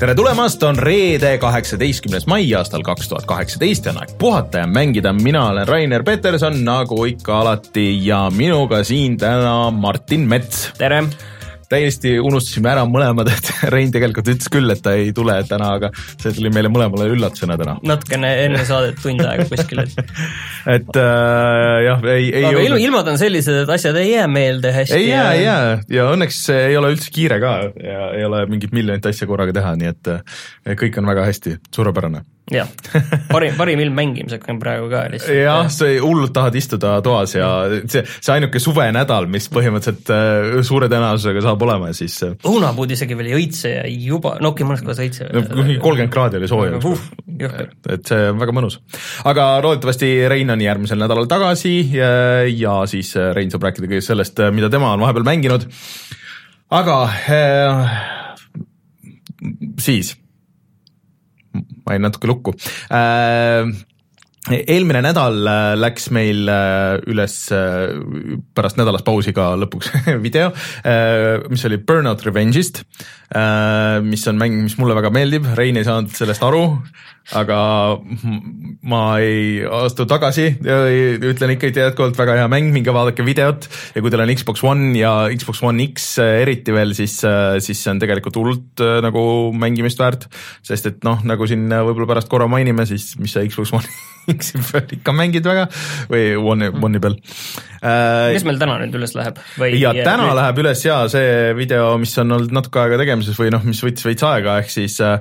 tere tulemast, on reede, kaheksateistkümnes mai aastal kaks tuhat kaheksateist ja on aeg puhata ja mängida. mina olen Rainer Peterson, nagu ikka alati ja minuga siin täna Martin Mets. tere! Täiesti unustasime ära mõlemad, et Rein tegelikult ütles küll, et ta ei tule täna, aga see tuli meile mõlemale üllatusena täna. natukene enne saadet tund aega kuskil, et et äh, jah, ei, ei aga ilm, ilmad on sellised, et asjad ei jää meelde hästi. ei jää, ei jää ja õnneks ei ole üldse kiire ka ja ei ole mingit miljonit asja korraga teha, nii et äh, kõik on väga hästi, suurepärane jah, parim, parim ilm mängimiseks on praegu ka lihtsalt. jah, sa hullult tahad istuda toas ja see, see ainuke suvenädal, mis põhimõtteliselt äh, suure tõenäosusega saab olema, siis äh, õunapuud isegi veel ei õitse ja juba, no okei okay,, mõnes kohas õitse. no kolmkümmend kraadi oli sooja et see on väga mõnus. aga loodetavasti Rein on järgmisel nädalal tagasi ja, ja siis äh, Rein saab rääkida kõigest sellest, mida tema on vahepeal mänginud. aga äh, siis ma jäin natuke lukku. Äh, eelmine nädal äh, läks meil äh, üles pärast nädalast pausi ka lõpuks video, mis oli Burnout Revenge'ist, mis on mäng, mis mulle väga meeldib, Rein ei saanud sellest aru, aga ma ei astu tagasi ja ütlen ikkagi jätkuvalt väga hea mäng, minge vaadake videot ja kui teil on Xbox One ja Xbox One X eriti veel, siis, siis see on tegelikult hullult nagu mängimist väärt, sest et noh, nagu siin võib-olla pärast korra mainime, siis mis sa Xbox One X-i peal ikka mängid väga või One'i, One'i peal äh,. mis meil täna nüüd üles läheb? ja täna või... läheb üles ja see video, mis on olnud natuke aega tegemises või noh, mis võttis veits aega, ehk siis äh,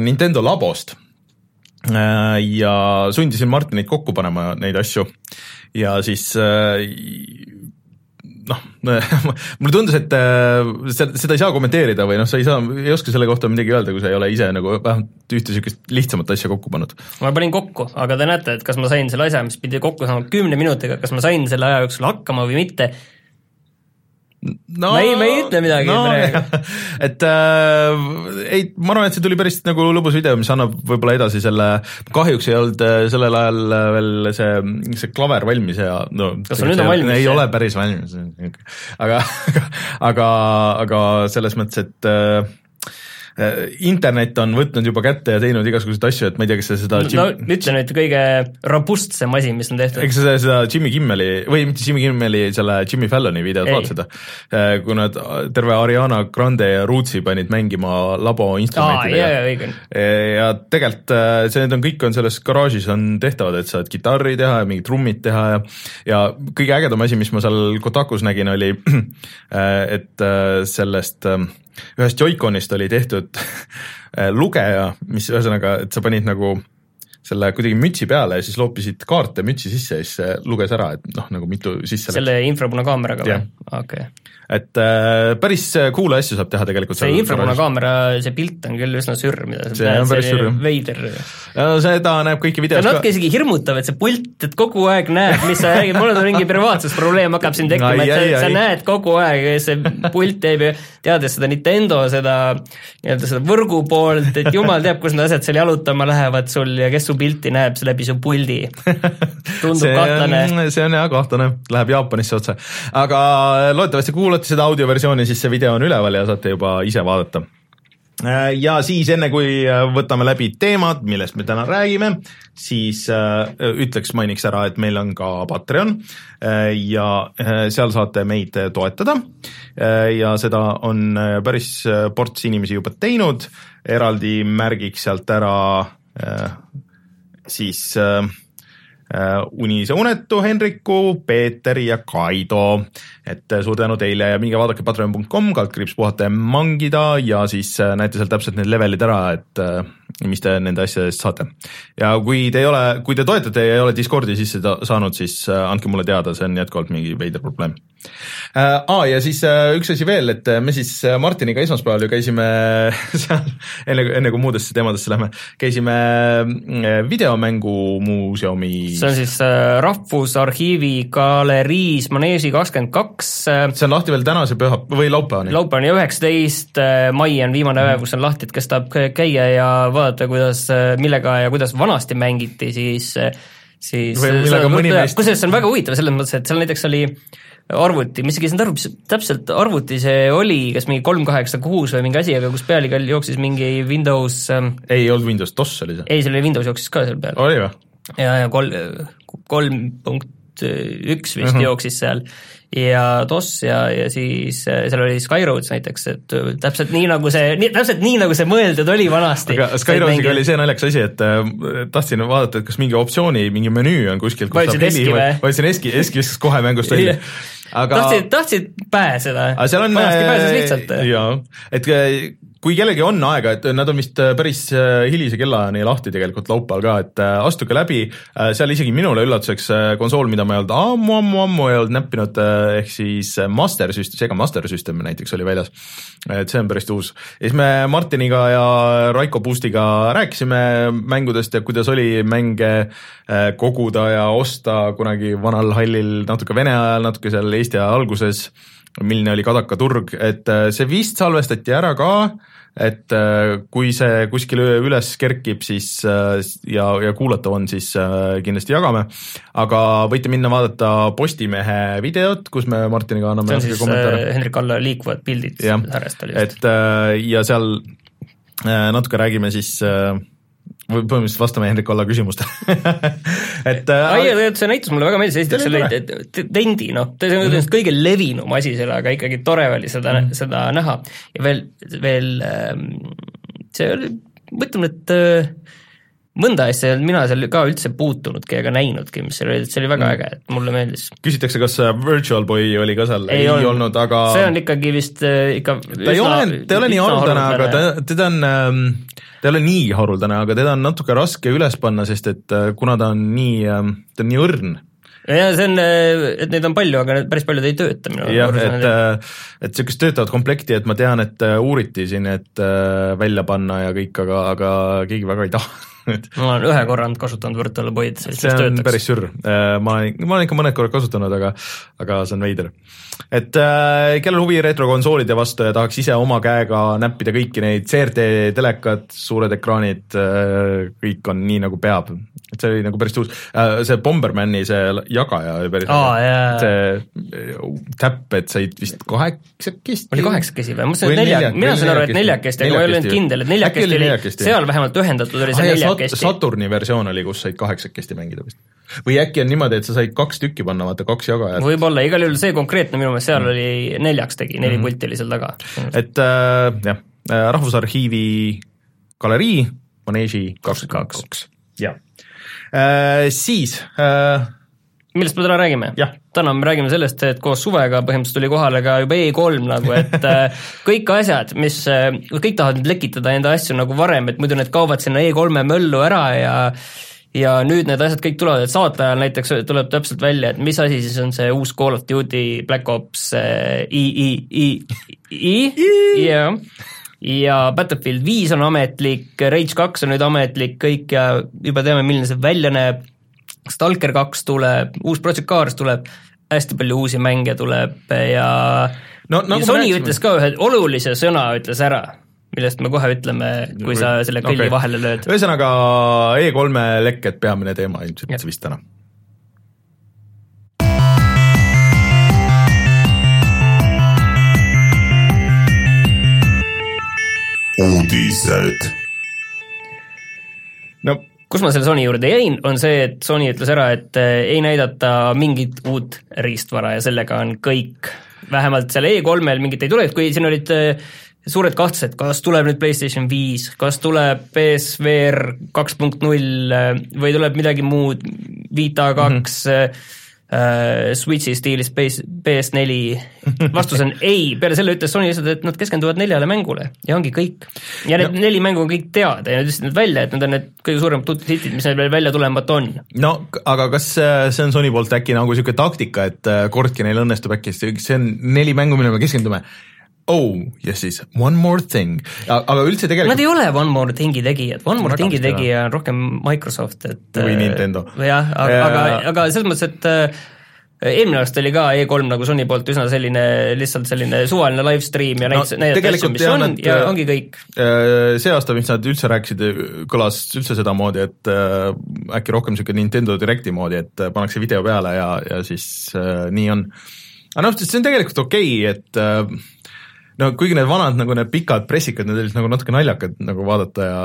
Nintendo labost Äh, ja sundisin Martinit kokku panema neid asju ja siis äh, noh, mulle tundus, et äh, seda ei saa kommenteerida või noh, sa ei saa, ei oska selle kohta midagi öelda, kui sa ei ole ise nagu vähemalt ühte niisugust lihtsamat asja kokku pannud. ma panin kokku, aga te näete, et kas ma sain selle asja, mis pidi kokku saama kümne minutiga, kas ma sain selle aja jooksul hakkama või mitte no, ma ei, ma ei ütle midagi no, praegu. et äh, ei, ma arvan, et see tuli päris nagu lõbus video, mis annab võib-olla edasi selle, kahjuks ei olnud äh, sellel ajal äh, veel see, see klaver valmis ja no kas sul nüüd on valmis? ei ole päris valmis, aga, aga, aga selles mõttes, et Äh, internet on võtnud juba kätte ja teinud igasuguseid asju, et ma ei tea, kas sa seda Jim... no ütle nüüd kõige robustsem asi, mis on tehtud. eks sa seda Jimmy Kimmeli või mitte Jimmy Kimmeli, selle Jimmy Falloni videot vaatasid seda, äh, kui nad terve Ariana Grande ja Rootsi panid mängima labo instrumentidega. ja, ja tegelikult äh, see, need on kõik on selles garaažis on tehtavad, et saad kitarri teha ja mingid trummid teha ja ja kõige ägedam asi, mis ma seal Kotakus nägin, oli et sellest ühest Joiconist oli tehtud lugeja, mis ühesõnaga, et sa panid nagu selle kuidagi mütsi peale ja siis loopisid kaarte mütsi sisse ja siis see luges ära, et noh, nagu mitu sisse selle infrapunakaameraga või? okei. okay et äh, päris cool asju saab teha tegelikult. see infrapunakaamera, see pilt on küll üsna sürr, mida sa see näed, see sürr. veider. seda näeb kõiki videos ka. natuke isegi hirmutav, et see pult, et kogu aeg näeb, mis sa räägid, mul on mingi privaatsusprobleem hakkab siin tekkima, et sa, sa näed kogu aeg, see pult teeb ju, teades seda Nintendo seda nii-öelda seda võrgu poolt, et jumal teab, kus need asjad seal jalutama lähevad sul ja kes su pilti näeb läbi su puldi. tundub see kahtlane. see on jah kahtlane, läheb Jaapanisse otse, aga loodetavasti kuulate kuulate seda audioversiooni, siis see video on üleval ja saate juba ise vaadata. Äh, ja siis enne, kui äh, võtame läbi teemad, millest me täna räägime, siis äh, ütleks, mainiks ära, et meil on ka Patreon ja seal saate meid toetada. Ja seda on päris ports inimesi juba teinud, eraldi märgiks sealt ära siis Äh, Unise unetu, Henriku, Peeter ja Kaido. et äh, suur tänu teile ja minge vaadake patreon.com, kaldkriips puhata ja mangida ja siis äh, näete seal täpselt need levelid ära, et mis te nende asjade eest saate. ja kui te ei ole, kui te toetate ja ei ole Discordi sisse saanud, siis andke mulle teada, see on jätkuvalt mingi veider probleem äh,. Aa, ja siis äh, üks asi veel, et me siis Martiniga esmaspäeval ju käisime seal, enne, enne kui muudesse teemadesse lähme, käisime videomängumuuseumi see on siis äh, Rahvusarhiivi galeriis Maneesi kakskümmend kaks. Äh, see on lahti veel tänase püha või laupäevani? laupäevani, üheksateist äh, mai on viimane päev, kus on lahti, et kes tahab käia ja vaadata, kuidas, millega ja kuidas vanasti mängiti, siis siis meist kusjuures see on väga huvitav selles mõttes, et seal näiteks oli arvuti, ma isegi ei saanud aru, mis täpselt arvuti see oli, kas mingi kolm kaheksa kuus või mingi asi, aga kus peal igal jooksis mingi Windows ähm, ei olnud Windows, DOS oli see? ei, seal oli Windows jooksis ka seal peal. oli või? ja, ja kolm, kolm punkt üks vist mm -hmm. jooksis seal ja DOS ja, ja siis äh, seal oli Skyroads näiteks, et äh, täpselt nii, nagu see, täpselt nii, nagu see mõeldud oli vanasti. aga Skyroadsiga oli see naljakas asi, et äh, tahtsin vaadata, et kas mingi optsiooni, mingi menüü on kuskil, vajutasid eski või? vajutasin eski, eski viskas kohe mängust välja aga tahtsid, tahtsid pääseda? vanasti pääses lihtsalt. jaa, et kui kellelgi on aega, et nad on vist äh, päris äh, hilise kellaajani lahti tegelikult laupäeval ka, et äh, astuge läbi, seal isegi minule üllatuseks konsool, mida ma ei olnud ammu-ammu-ammu ei olnud näppinud, ehk siis Master System, Sega Master System näiteks oli väljas. et see on päris uus. ja siis me Martiniga ja Raiko Puustiga rääkisime mängudest ja kuidas oli mänge koguda ja osta kunagi vanal hallil natuke Vene ajal, natuke seal Eesti aja alguses milline oli Kadaka turg, et see vist salvestati ära ka et äh, kui see kuskil üles kerkib, siis äh, ja, ja kuulatav on, siis äh, kindlasti jagame. aga võite minna vaadata Postimehe videot, kus me Martiniga anname see on siis kommentaare. Hendrik Alla liikuvad pildid sarjast oli just. et ja seal natuke räägime siis või põhimõtteliselt vastame Hendrik Olla küsimustele et äh, ai, see näitus mulle väga meeldis, esiteks see oli tendi, noh, see on mm -hmm. kõige levinum asi selle, aga ikkagi tore oli seda mm, -hmm. seda näha ja veel, veel ähm, see oli, ma ütlen, et äh, mõnda asja ei olnud mina seal ka üldse puutunudki ega näinudki, mis seal oli, see oli väga mm. äge, et mulle meeldis. küsitakse, kas äh, Virtual Boy oli ka seal, ei, ei olnud, olnud, aga see on ikkagi vist ikka ta ei ole, ta ei ole nii haruldane, aga ta, teda on ähm, ta ei ole nii haruldane, aga teda on natuke raske üles panna, sest et äh, kuna ta on nii, ähm, ta on nii õrn. Ja see on, äh, et neid on palju, aga päris paljud ei tööta minu jah, et, äh, et niisugust töötavat komplekti, et ma tean, et uuriti siin, et välja panna ja kõik, aga, aga keegi väga ei taha ma olen ühe korra kasutanud Virtual Boy'd, see on päris sürr, ma olen, ma olen ikka mõned korrad kasutanud, aga, aga see on veider et äh, kellel huvi retrokonsoolide vastu ja tahaks ise oma käega näppida kõiki neid CRT telekad, suured ekraanid äh,, kõik on nii nagu peab. et see oli nagu päris uus äh,, see Bombermani see jagaja oli päris oh, yeah. see täpp, et said vist kaheksakesti. oli kaheksakesi või? ma mõtlesin, nelja, mina sain aru, et neljakesti, aga ma ei olnud kindel, et neljakesti oli, seal vähemalt ühendatud oli see ah, neljakesti. Saturni versioon oli, kus said kaheksakesti mängida vist või äkki on niimoodi, et sa said kaks tükki panna, vaata kaks jagajat. võib-olla, igal juhul see konkreetne minu meelest seal mm. oli neljaks tegi, neli mm. pulti oli seal taga. et äh, jah, äh, Rahvusarhiivi galerii, Maneeži kakskümmend kaks, jah äh,. Siis äh, millest me täna räägime? täna me räägime sellest, et koos suvega põhimõtteliselt tuli kohale ka juba E3 nagu, et äh, kõik asjad, mis, äh, kõik tahavad nüüd lekitada enda asju nagu varem, et muidu need kaovad sinna E3-e möllu ära ja ja nüüd need asjad kõik tulevad, et saate ajal näiteks tuleb täpselt välja, et mis asi siis on see uus Call of Duty Black Ops äh, I, I, I, I, jah, ja Battlefield viis on ametlik, Rage kaks on nüüd ametlik, kõik ja juba teame, milline see välja näeb, Stalker kaks tuleb, uus Project Cars tuleb, hästi palju uusi mänge tuleb ja no, nagu ja Sony ütles ka ühe olulise sõna, ütles ära millest me kohe ütleme, kui sa selle kõlli okay. vahele lööd. ühesõnaga E3-e lekked peamine teema ilmselt vist täna. uudised. no kus ma selle Sony juurde jäin, on see, et Sony ütles ära, et eh, ei näidata mingit uut riistvara ja sellega on kõik. vähemalt seal E3-l mingit ei tule, et kui siin olid eh, suured kahtlused, kas tuleb nüüd PlayStation viis, kas tuleb PSVR kaks punkt null või tuleb midagi muud, Vita kaks mm, -hmm. Uh, Switchi stiilis PS, PS4, vastus on ei, peale selle ütles Sony lihtsalt, et nad keskenduvad neljale mängule ja ongi kõik. ja need no. neli mängu on kõik teada ja nad ütlesid nüüd välja, et need on need kõige suuremad tutid hitid, mis neil veel välja tulemata on. no aga kas äh, see on Sony poolt äkki nagu niisugune taktika, et äh, kordki neil õnnestub äkki, see on neli mängu, millele me keskendume oh ja siis One More Thing, aga üldse tegelikult Nad ei ole One More Thingi tegijad, One More Thingi tegija on rohkem Microsoft, et või Nintendo. jah, aga, aga, aga selles mõttes, et äh, eelmine aasta oli ka E3 nagu Sony poolt üsna selline, lihtsalt selline suvaline live stream ja näitas no,, näidati asju, mis on nad, ja äh, ongi kõik. Äh, see aasta, mis nad üldse rääkisid, kõlas üldse sedamoodi, et äh, äkki rohkem niisugune Nintendo Directi moodi, et pannakse video peale ja, ja siis äh, nii on aga noh, see on tegelikult okei okay,, et äh, no kuigi need vanad nagu need pikad pressikad, need olid nagu natuke naljakad nagu vaadata ja,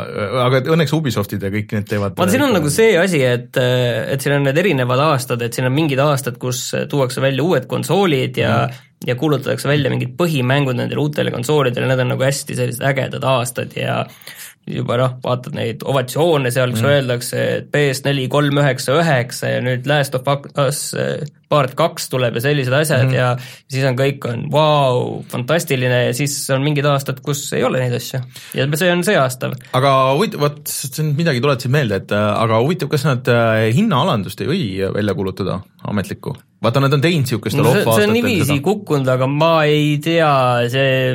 aga õnneks Ubisoftid ja kõik need teevad vaata, siin on nagu see asi, et, et siin on need erinevad aastad, et siin on mingid aastad, kus tuuakse välja uued konsoolid ja mm. ja kuulutatakse välja mingid põhimängud nendele uutele konsoolidele, need on nagu hästi sellised ägedad aastad ja juba noh, vaatad neid ovatsioone seal, kus mm. öeldakse, et PS4 kolm üheksa üheksa ja nüüd Last of Us eh, Part kaks tuleb ja sellised asjad mm. ja siis on kõik on vau wow,, fantastiline ja siis on mingid aastad, kus ei ole neid asju. ja see on see aasta. aga huvitav, vot nüüd midagi tuletasid meelde, et äh, aga huvitav, kas nad äh, hinnaalandust ei või välja kuulutada, ametlikku? vaata, nad on teinud niisugust no, see, see on niiviisi kukkunud, aga ma ei tea, see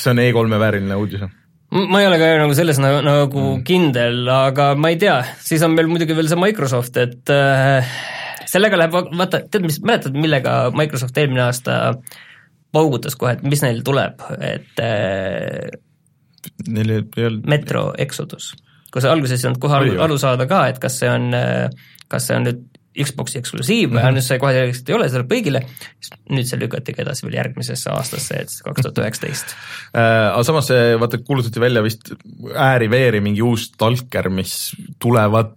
see on E3-e vääriline uudis või? Ma ei ole ka nagu selles nagu, nagu mm. kindel, aga ma ei tea, siis on meil muidugi veel see Microsoft, et äh, sellega läheb, vaata, tead mis, mäletad, millega Microsoft eelmine aasta paugutas kohe, et mis neil tuleb, et äh, Neil ei olnud Metro Exodus, kus alguses ei saanud kohe aru, aru saada ka, et kas see on, äh, kas see on nüüd Xbox'i eksklusiiv mm -hmm. sai kohe selgeks, et ei ole, see tuleb kõigile, nüüd see lükati ka edasi veel järgmisesse aastasse, et kaks tuhat üheksateist. Äh, aga samas see, vaata, kuulutati välja vist ääri-veeri mingi uus talker, mis tulevat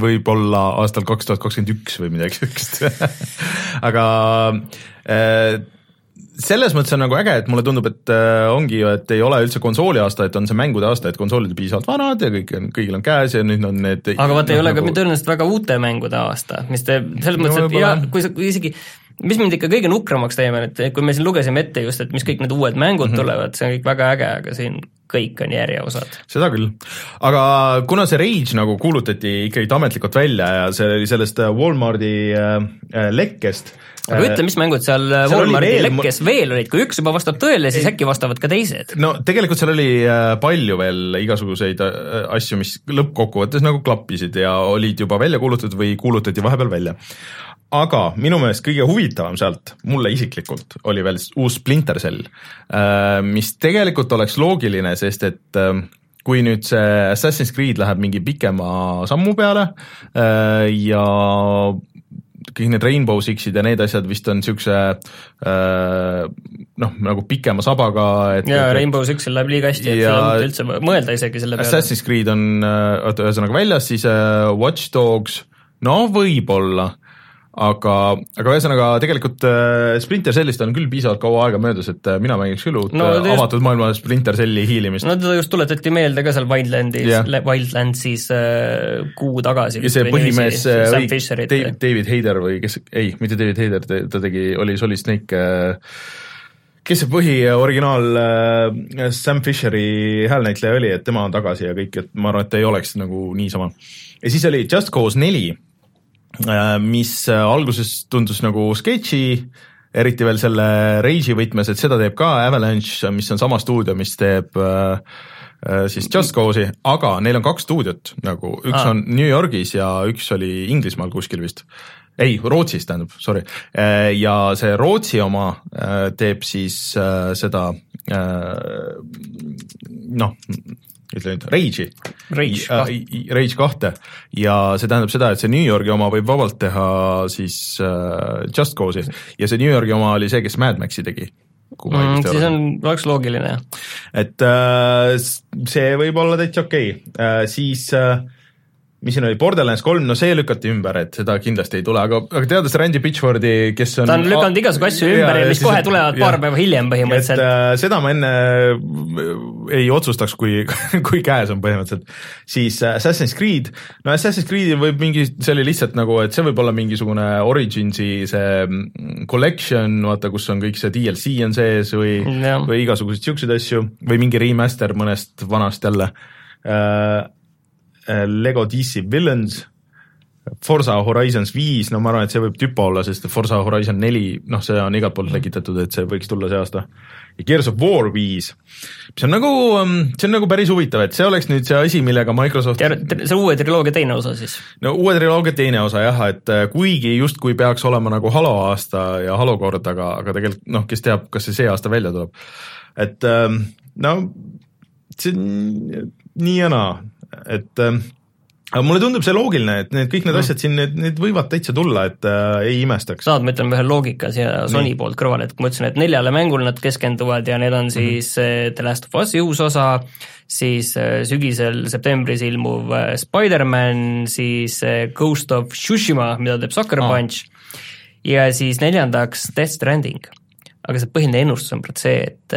võib-olla aastal kaks tuhat kakskümmend üks või midagi siukest aga äh, selles mõttes on nagu äge, et mulle tundub, et äh, ongi ju, et ei ole üldse konsooli aasta, et on see mängude aasta, et konsoolid on piisavalt vanad ja kõik on, kõigil on käes ja nüüd on need aga vaata ei ole nagu... ka tõenäoliselt väga uute mängude aasta, mis teeb selles mõttes no,, et ja kui sa, kui isegi mis mind ikka kõige nukramaks teeb, on, et kui me siin lugesime ette just, et mis kõik need uued mängud mm -hmm. tulevad, see on kõik väga äge, aga siin kõik on järjeosad. seda küll, aga kuna see Rage nagu kuulutati ikkagi ametlikult välja ja see oli sellest Walmarti äh, äh lekkest äh,, aga ütle, mis mängud seal, seal Walmarti lekkes veel olid, kui üks juba vastab tõele, siis äkki vastavad ka teised? no tegelikult seal oli äh, palju veel igasuguseid äh, asju, mis lõppkokkuvõttes nagu klappisid ja olid juba välja kuulutatud või kuulutati vahepeal välja. aga minu meelest kõige huvitavam sealt, mulle isiklikult, oli veel uus Splinter Cell, äh, mis tegelikult oleks loogiline, sest et kui nüüd see Assassin's Creed läheb mingi pikema sammu peale ja kõik need Rainbow Sixid ja need asjad vist on niisuguse äh, noh, nagu pikema sabaga, et jaa, Rainbow Sixil läheb liiga hästi, et ja, üldse mõelda isegi selle peale. Assassin's Creed on, äh, oota, ühesõnaga väljas, siis äh, Watch Dogs, no võib-olla aga, aga ühesõnaga tegelikult äh, Splinter Cellist on küll piisavalt kaua aega möödas, et äh, mina mängiks küll uut no, äh, just... avatud maailma Splinter Celli hiilimist. no teda just tuletati meelde ka seal Wildlandis yeah., Wildlandsis äh, kuu tagasi. ja see põhimees oli David, David Hayder või kes, ei, mitte David Hayder, ta tegi, oli Solid Snake äh, kes see põhi originaal äh, Sam Fisheri häälnäitleja oli, et tema on tagasi ja kõik, et ma arvan, et ei oleks nagu niisama. ja siis oli Just Cause neli Äh, mis äh, alguses tundus nagu sketši, eriti veel selle Rage'i võtmes, et seda teeb ka Avalanche, mis on sama stuudio, mis teeb äh, siis Just Cause'i, aga neil on kaks stuudiot nagu, üks ah. on New Yorgis ja üks oli Inglismaal kuskil vist. ei, Rootsis tähendab, sorry. ja see Rootsi oma teeb siis seda noh, ütle nüüd, Rage'i. Rage äh, Rage kahte ja see tähendab seda, et see New Yorgi oma võib vabalt teha siis äh, Just Cause'i ja see New Yorgi oma oli see, kes Mad Maxi tegi. Mm, siis on, oleks loogiline. et äh, see võib olla täitsa okei okay. äh,, siis äh, mis siin oli, Borderlands kolm, no see lükati ümber, et seda kindlasti ei tule, aga, aga teades Randy Pitchfordi, kes on ta on lükanud igasugu asju ümber ja, ja mis kohe et, tulevad paar ja, päeva hiljem põhimõtteliselt. Äh, seda ma enne äh, ei otsustaks, kui, kui käes on põhimõtteliselt. siis äh, Assassin's Creed, no Assassin's Creed'il võib mingi, see oli lihtsalt nagu, et see võib olla mingisugune Originsi see mm, collection, vaata, kus on kõik see DLC on sees või, või igasuguseid siukseid asju või mingi remaster mõnest vanast jälle Äh, Lego DC Villains, Forsa Horizons viis, no ma arvan, et see võib tüpa olla, sest Forsa Horizon neli, noh, see on igalt poolt lekitatud, et see võiks tulla see aasta. ja Gears of War viis, mis on nagu, ähm, see on nagu päris huvitav, et see oleks nüüd see asi, millega Microsoft see uue triloogia teine osa siis? no uue triloogia teine osa jah, et äh, kuigi justkui peaks olema nagu Halo aasta ja Halo kord, aga, aga tegelikult noh, kes teab, kas see see aasta välja tuleb. et ähm, no see on nii ja naa, et ähm, aga mulle tundub see loogiline, et need kõik need mm. asjad siin, need, need võivad täitsa tulla, et äh, ei imestaks. saad, ma ütlen ühe loogika siia Sony poolt kõrvale, et kui ma ütlesin, et neljale mängule nad keskenduvad ja need on siis mm -hmm. The Last of Us'i uus osa, siis äh, sügisel septembris ilmuv äh, Spider-man, siis Ghost of Tsushima, mida teeb Sucker ah. Punch, ja siis neljandaks Death Stranding. aga see põhiline ennustus on praegu see, et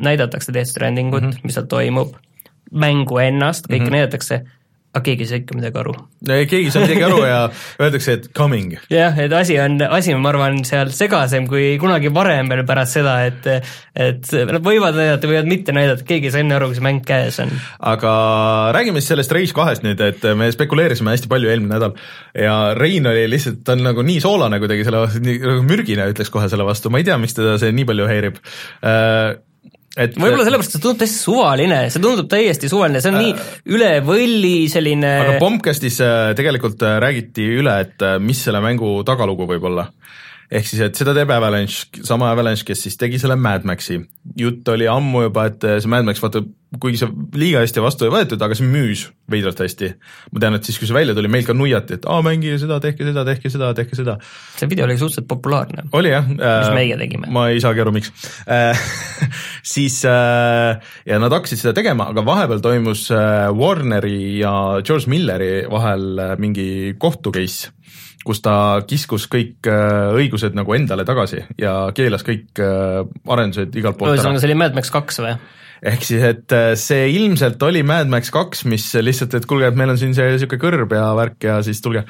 näidatakse Death Strandingut mm, -hmm. mis seal toimub, mängu ennast, kõike mm -hmm. näidatakse aga keegi ei saa ikka midagi aru. keegi ei saa midagi aru ja öeldakse, et coming. jah, et asi on, asi on, ma arvan, seal segasem kui kunagi varem veel pärast seda, et et nad võivad näidata, võivad mitte näidata, keegi ei saa enne aru, kui see mäng käes on. aga räägime siis sellest Rage kahest nüüd, et me spekuleerisime hästi palju eelmine nädal ja Rein oli lihtsalt, ta on nagu nii soolane kuidagi selle nii nagu mürgine ütleks kohe selle vastu, ma ei tea, miks teda see nii palju häirib äh, et võib-olla sellepärast, et see tundub täiesti suvaline, see tundub täiesti suvaline, see on äh, nii üle võlli selline aga Bombcastis äh, tegelikult äh, räägiti üle, et äh, mis selle mängu tagalugu võib olla ehk siis, et seda teeb Avalanche, sama Avalanche, kes siis tegi selle Mad Maxi. jutt oli ammu juba, et see Mad Max, vaata, kuigi see liiga hästi vastu ei võetud, aga see müüs veidralt hästi. ma tean, et siis, kui see välja tuli, meil ka nuiati, et aa, mängige seda, tehke seda, tehke seda, tehke seda. see video oli suhteliselt populaarne. oli jah. mis meie tegime. ma ei saagi aru, miks siis äh, ja nad hakkasid seda tegema, aga vahepeal toimus äh, Warneri ja George Milleri vahel äh, mingi kohtu case kus ta kiskus kõik äh, õigused nagu endale tagasi ja keelas kõik äh, arendused igalt poolt ära. ühesõnaga, see oli Mad Max kaks või? Ehk siis, et äh, see ilmselt oli Mad Max kaks, mis lihtsalt, et kuulge, et meil on siin see niisugune kõrb ja värk ja siis tulge.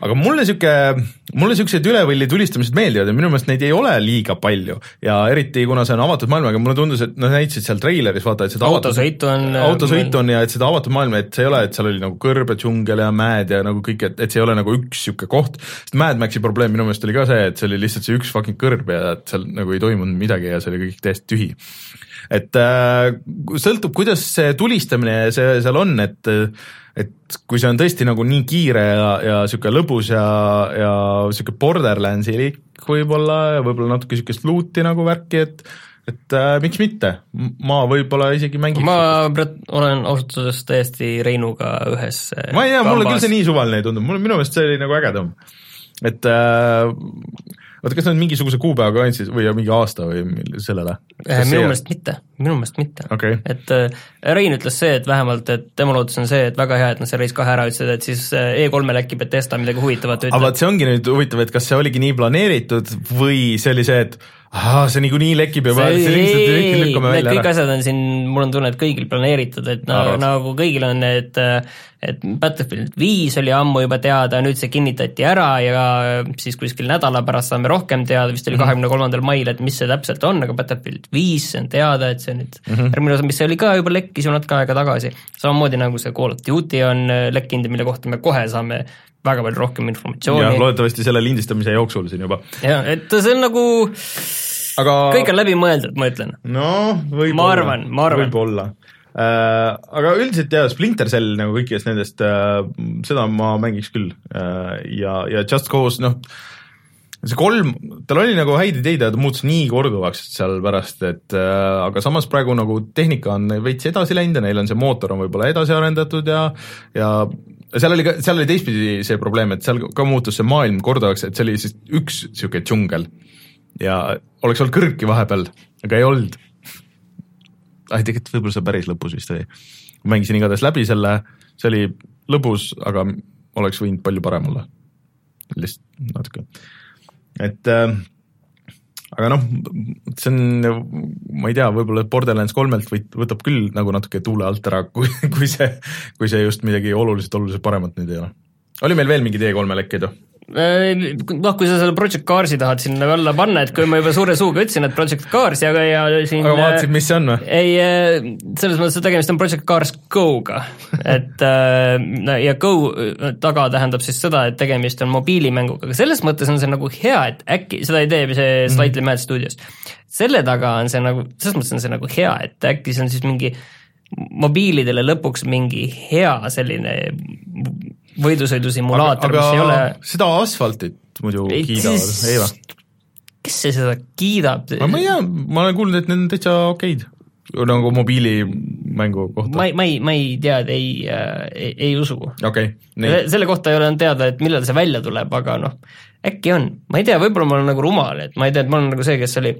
aga mulle niisugune, mulle niisugused üle võlli tulistamised meeldivad ja minu meelest neid ei ole liiga palju. Ja eriti, kuna see on avatud maailm, aga mulle tundus, et nad näitasid seal treileris, vaata, et seda autosõitu on autosõitu on ja et seda avatud maailma, et see ei ole, et seal oli nagu kõrb ja džungel ja mäed ja nagu kõik, et, et see ei ole nagu üks niisugune koht, sest Mad Maxi probleem minu meelest oli ka see, et see oli lihtsalt see üks fucking kõrb ja et seal nagu ei toimunud midagi ja see oli kõik täiesti tühi et äh, sõltub, kuidas see tulistamine see seal on, et et kui see on tõesti nagu nii kiire ja, ja niisugune lõbus ja, ja niisugune Borderlandsilik võib-olla ja võib-olla natuke niisugust loot'i nagu värki, et et äh, miks mitte, ma võib-olla isegi mängiks. ma olen ausalt öeldes täiesti Reinuga ühes äh, ma ei tea, mulle küll see nii suvaline ei tundu, mulle minu meelest see oli nagu ägedam. et äh, oota, kas nad mingisuguse kuupäeva ka andsid või mingi aasta või sellele? Eh, minu meelest mitte, minu meelest mitte okay.. et äh, Rein ütles see, et vähemalt, et tema lootus on see, et väga hea, et nad selle Race kahe ära ütlesid, et siis äh, E3-l äkki Betesta midagi huvitavat ütleb. aga vot see ongi nüüd huvitav, et kas see oligi nii planeeritud või see oli see, et ahah, see niikuinii lekib ja see, lihtsalt lükkame välja ära. kõik asjad on siin, mul on tunne, et kõigil planeeritud, et nagu, nagu kõigil on need, et Battlefield viis oli ammu juba teada, nüüd see kinnitati ära ja siis kuskil nädala pärast saame rohkem teada, vist oli mhm. kahekümne kolmandal mail, et mis see täpselt on, aga Battlefield viis, see on teada, et see nüüd mm -hmm. järgmine osa, mis see oli ka juba lekkis ju natuke aega tagasi, samamoodi nagu see Call of Duty on lekkinud ja mille kohta me kohe saame väga palju rohkem informatsiooni. loodetavasti selle lindistamise jooksul siin juba. jah, et see on nagu aga kõik on läbimõeldud, ma ütlen. noh, võib-olla. ma arvan, ma arvan. võib-olla äh,. Aga üldiselt jaa, Splinter Cell nagu kõikidest nendest äh,, seda ma mängiks küll äh, ja, ja Just Cause, noh, see kolm, tal oli nagu häid ideid ja ta muutus nii korduvaks seal pärast, et äh, aga samas praegu nagu tehnika on veits edasi läinud ja neil on see mootor on võib-olla edasi arendatud ja ja seal oli ka, seal oli teistpidi see probleem, et seal ka muutus see maailm korduvaks, et see oli siis üks niisugune džungel ja oleks olnud kõrgki vahepeal, aga ei olnud. ai, tegelikult võib-olla see päris lõpus vist oli. mängisin igatahes läbi selle, see oli lõbus, aga oleks võinud palju parem olla. lihtsalt natuke, et äh, aga noh, see on, ma ei tea, võib-olla Borderlands kolmelt võt-, võtab küll nagu natuke tuule alt ära, kui, kui see, kui see just midagi oluliselt, oluliselt paremat nüüd ei ole. oli meil veel mingeid E3-e lekkeid või? Äh, noh, kui sa selle Project Carsi tahad sinna alla panna, et kui ma juba suure suuga ütlesin, et Project Cars ja, ja siin aga vaatasid, mis see on või? ei, äh, selles mõttes, et tegemist on Project Cars Go-ga, et äh, ja Go taga tähendab siis seda, et tegemist on mobiilimänguga, aga selles mõttes on see nagu hea, et äkki, seda ei tee see mhm. Slightly Mad Studios, selle taga on see nagu, selles mõttes on see nagu hea, et äkki see on siis mingi mobiilidele lõpuks mingi hea selline võidusõidusimulaator, mis ei ole seda asfaltit muidu ei, kiidavad, ei või? kes see seda kiidab? ma ei tea, ma olen kuulnud, et need on täitsa okeid, nagu mobiili mängu kohta? ma ei, ma ei, ma ei tea, ei äh,, ei, ei usu. okei okay,, selle kohta ei ole teada, et millal see välja tuleb, aga noh, äkki on, ma ei tea, võib-olla ma olen nagu rumal, et ma ei tea, et ma olen nagu see, kes oli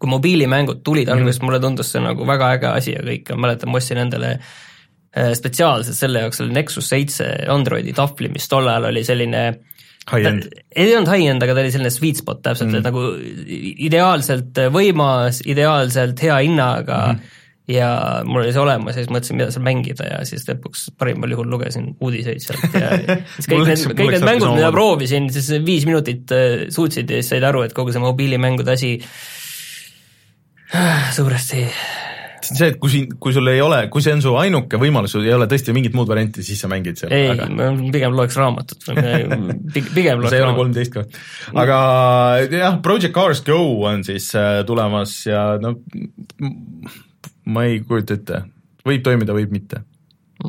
kui mobiilimängud tulid mm -hmm. alguses, mulle tundus see nagu väga äge asi ja kõik, ma mäletan, ma ostsin endale äh, spetsiaalselt selle jaoks oli Nexus seitse Androidi tahvli, mis tol ajal oli selline High-end? ei olnud high-end, aga ta oli selline sweet spot täpselt mm, et nagu ideaalselt võimas, ideaalselt hea hinnaga mm, -hmm ja mul oli see olemas ja siis mõtlesin, mida seal mängida ja siis lõpuks parimal juhul lugesin uudiseid sealt ja siis kõik need, kõik need mängud, mida proovisin, siis viis minutit äh, suutsid ja siis said aru, et kogu see mobiilimängude asi suuresti see on see, et kui siin, kui sul ei ole, kui see on su ainuke võimalus, sul ei ole tõesti mingit muud varianti, siis sa mängid seal. ei aga..., ma pigem loeks raamatut pigem loeks see ei ole kolmteist ka. aga jah, Project Cars Go on siis äh, tulemas ja no ma ei kujuta ette, võib toimida, võib mitte.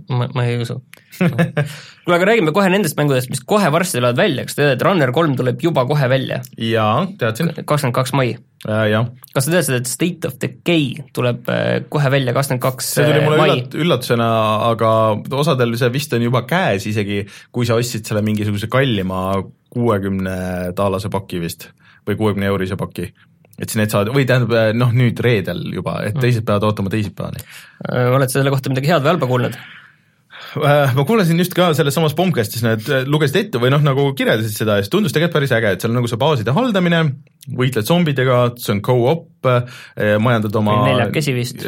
Ma, ma ei usu kuule, aga räägime kohe nendest mängudest, mis kohe varsti tulevad välja, kas te teate, et Runner kolm tuleb juba kohe välja? jaa, teadsin. kakskümmend kaks mai äh,. jah. kas sa teadsid, et State of Decay tuleb äh, kohe välja kakskümmend kaks see tuli mulle üllat-, üllatusena, aga osadel see vist on juba käes isegi, kui sa ostsid selle mingisuguse kallima kuuekümne taalase paki vist või kuuekümne eurise paki et siis need saavad, või tähendab noh, nüüd reedel juba, et teised peavad ootama teisipäevani. Äh, oled sa selle kohta midagi head või halba kuulnud? Äh, ma kuulasin just ka selles samas Bombcastis, nad äh, lugesid ette või noh, nagu kirjeldasid seda ja see tundus tegelikult päris äge, et seal on nagu see baaside haldamine, võitled zombidega, see on go-op, majandad oma neljakesi vist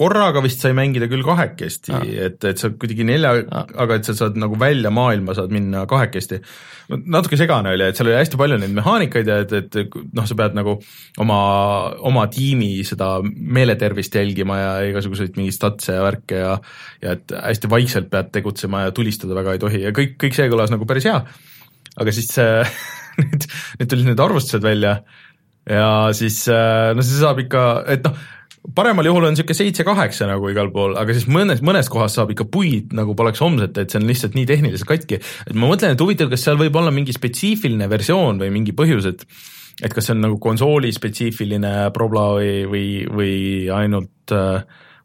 korraga vist sai mängida küll kahekesti ah., et, et sa kuidagi nelja aga et sa saad nagu välja maailma saad minna kahekesti. natuke segane oli, et seal oli hästi palju neid mehaanikaid ja et, et noh, sa pead nagu oma, oma tiimi seda meeletervist jälgima ja igasuguseid mingeid statse ja värke ja ja et hästi vaikselt pead tegutsema ja tulistada väga ei tohi ja kõik, kõik see kõlas nagu päris hea. aga siis see nüüd, nüüd tulid need arvustused välja ja siis no see saab ikka, et noh paremal juhul on niisugune seitse-kaheksa nagu igal pool, aga siis mõnes, mõnes kohas saab ikka puid nagu poleks homset, et see on lihtsalt nii tehniliselt katki. et ma mõtlen, et huvitav, kas seal võib olla mingi spetsiifiline versioon või mingi põhjus, et et kas see on nagu konsooli spetsiifiline probla või, või, või ainult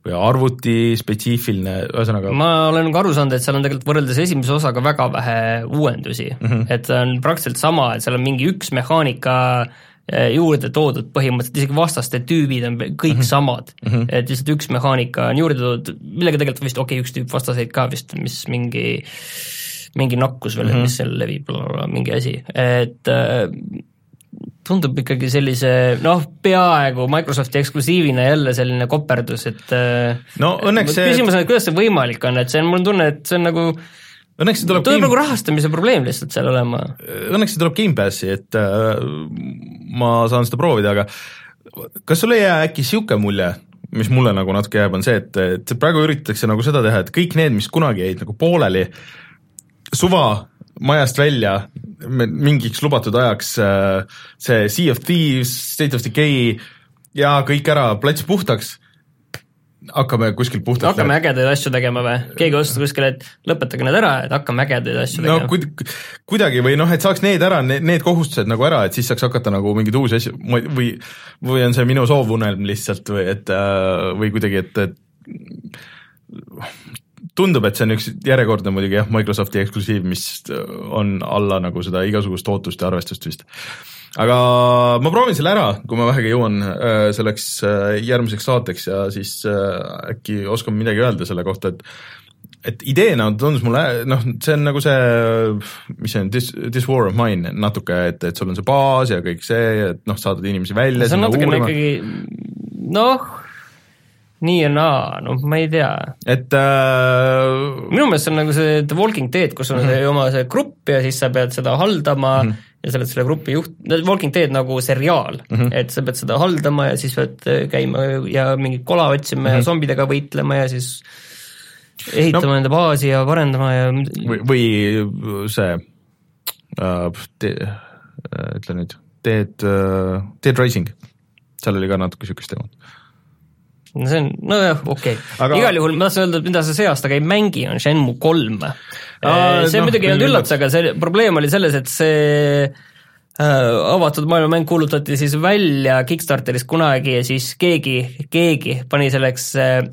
või arvuti spetsiifiline, ühesõnaga ma olen nagu aru saanud, et seal on tegelikult võrreldes esimese osaga väga vähe uuendusi mm, -hmm. et see on praktiliselt sama, et seal on mingi üks mehaanika äh, juurde toodud põhimõtteliselt, isegi vastaste tüübid on kõik mm -hmm. samad mm, -hmm. et lihtsalt üks mehaanika on juurde toodud, millega tegelikult vist okei okay,, üks tüüp vastaseid ka vist, mis mingi mingi nakkus veel mm, -hmm. mis seal levib, mingi asi, et äh, tundub ikkagi sellise noh, peaaegu Microsofti eksklusiivina jälle selline koperdus, et äh, no õnneks see küsimus on, et kuidas see võimalik on, et see on, mul on tunne, et see on nagu õnneks see tuleb tuleb game... nagu rahastamise probleem lihtsalt seal olema. õnneks see tuleb Gamepassi, et äh, ma saan seda proovida, aga kas sul ei jää äkki niisugune mulje, mis mulle nagu natuke jääb, on see, et, et praegu üritatakse nagu seda teha, et kõik need, mis kunagi jäid nagu pooleli, suva majast välja mingiks lubatud ajaks, äh, see Sea of Thieves, State of Decay ja kõik ära, plats puhtaks hakkame kuskil puhtalt hakkame läbi. ägedaid asju tegema või? keegi otsustas kuskil, et lõpetage need ära, et hakkame ägedaid asju tegema. no kuid, kuidagi või noh, et saaks need ära, need kohustused nagu ära, et siis saaks hakata nagu mingeid uusi asju või või on see minu soovunelm lihtsalt või et äh, või kuidagi, et, et tundub, et see on üks järjekordne muidugi jah, Microsofti eksklusiiv, mis on alla nagu seda igasugust ootust ja arvestust vist aga ma proovin selle ära, kui ma vähegi jõuan äh, selleks äh, järgmiseks saateks ja siis äh, äkki oskan midagi öelda selle kohta, et et ideena tundus mulle, noh, see on nagu see, mis see on, This, This War of Mine natuke, et, et sul on see baas ja kõik see, et noh, saadad inimesi välja. see on natukene ikkagi, noh, nii ja naa, noh, ma ei tea. et äh... minu meelest see on nagu see The Walking Dead, kus on mm -hmm. see oma see grupp ja siis sa pead seda haldama mm -hmm ja sa oled selle grupi juht, Walking Dead nagu seriaal mm, -hmm. et sa pead seda haldama ja siis pead äh, käima ja mingit kola otsima mm -hmm. ja mhm. zombidega võitlema ja siis ehitama no, enda baasi ja parendama ja või, või see uh, te, uh, ütle nüüd, Dead uh,, Dead Rising, seal oli ka natuke niisugust teemat no see on, nojah, okei okay. Aga... igal juhul ma tahtsin öelda, et mida sa see aasta ka ei mängi, on Shenmue kolm. see no, muidugi ei olnud üllatus, aga see probleem oli selles, et see avatud maailmamäng kuulutati siis välja Kickstarteris kunagi ja siis keegi, keegi pani selleks,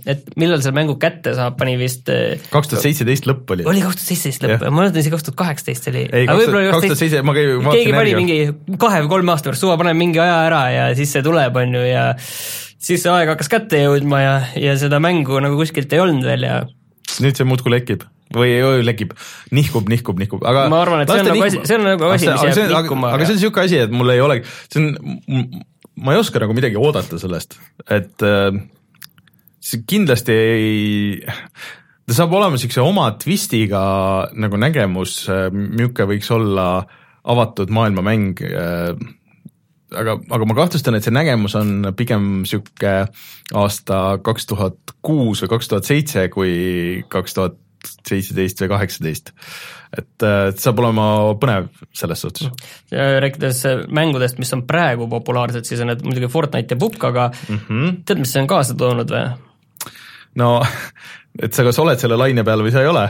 et millal selle mängu kätte saab, pani vist kaks tuhat seitseteist lõpp oli. oli kaks tuhat seitseteist lõpp, ma mäletan isegi kaks tuhat kaheksateist oli. ei, kaks tuhat seitse, ma käin keegi pani mingi kahe või kolme aasta pärast, suva paneme mingi aja ära ja siis see tuleb, on ju, ja siis see aeg hakkas kätte jõudma ja, ja seda mängu nagu kuskilt ei olnud veel ja nüüd see muudkui lekib. Või lekib, nihkub, nihkub, nihkub, aga ma arvan, et see on nagu asi, see on nagu asi, mis jääb nihkuma. aga see on niisugune asi, et mul ei olegi, see on, ma ei oska nagu midagi oodata sellest, et äh, see kindlasti ei, ta saab olema niisuguse oma twistiga nagu nägemus, niisugune võiks olla avatud maailmamäng äh, aga, aga ma kahtlustan, et see nägemus on pigem niisugune aasta kaks tuhat kuus või kaks tuhat seitse kui kaks tuhat seitseteist või kaheksateist. et saab olema põnev selles suhtes. rääkides mängudest, mis on praegu populaarsed, siis on need muidugi Fortnite ja Pupk, aga mm -hmm. tead, mis see on kaasa toonud või? no, et sa kas oled selle laine peal või sa ei ole,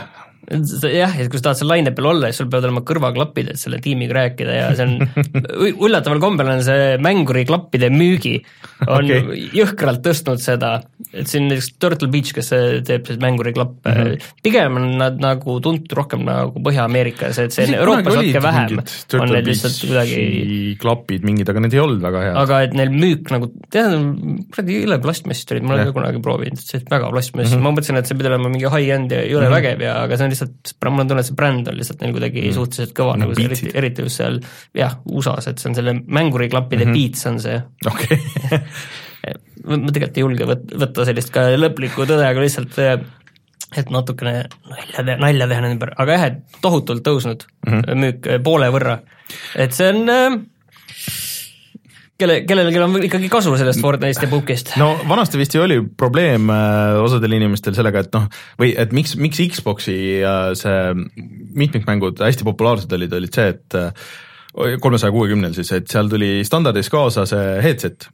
jah, et kui sa tahad seal laine peal olla, siis sul peavad olema kõrvaklapid, et selle tiimiga rääkida ja see on, üllataval kombel on see mänguriklappide müügi on okay. jõhkralt tõstnud seda, et siin näiteks Turtle Beach, kes teeb siis mänguriklappe mm, -hmm. pigem on nad nagu tuntud rohkem nagu Põhja-Ameerikas, et see on Euroopas natuke vähem, on need lihtsalt kuidagi klapid mingid, aga need ei olnud väga head. aga et neil müük nagu, tead, kuradi jõle plastmassist olid, ma olen ka kunagi proovinud, see on väga plastmass mm, -hmm. ma mõtlesin, et see pidi olema mingi high-end ja jõle mm -hmm. vägev ja aga see on lihtsalt, mul on tunne, et see bränd on lihtsalt neil kuidagi mm. suhteliselt kõva no, nagu see, eriti, eriti just seal jah, USA-s, et see on selle mänguriklappide mm -hmm. beats on see okay. ma tegelikult ei julge võt-, võtta sellist ka lõplikku tõde, aga lihtsalt et natukene nalja teha, nalja teha nende ümber, aga jah, et tohutult tõusnud mm -hmm. müük poole võrra. et see on äh, kelle, kellelgi on ikkagi kasu sellest Fortnite'ist ja Pukist. no vanasti vist ju oli probleem äh, osadel inimestel sellega, et noh, või et miks, miks Xbox'i äh, see mitmikmängud hästi populaarsed olid, olid see, et äh, kolmesaja kuuekümnel siis, et seal tuli standardis kaasa see headset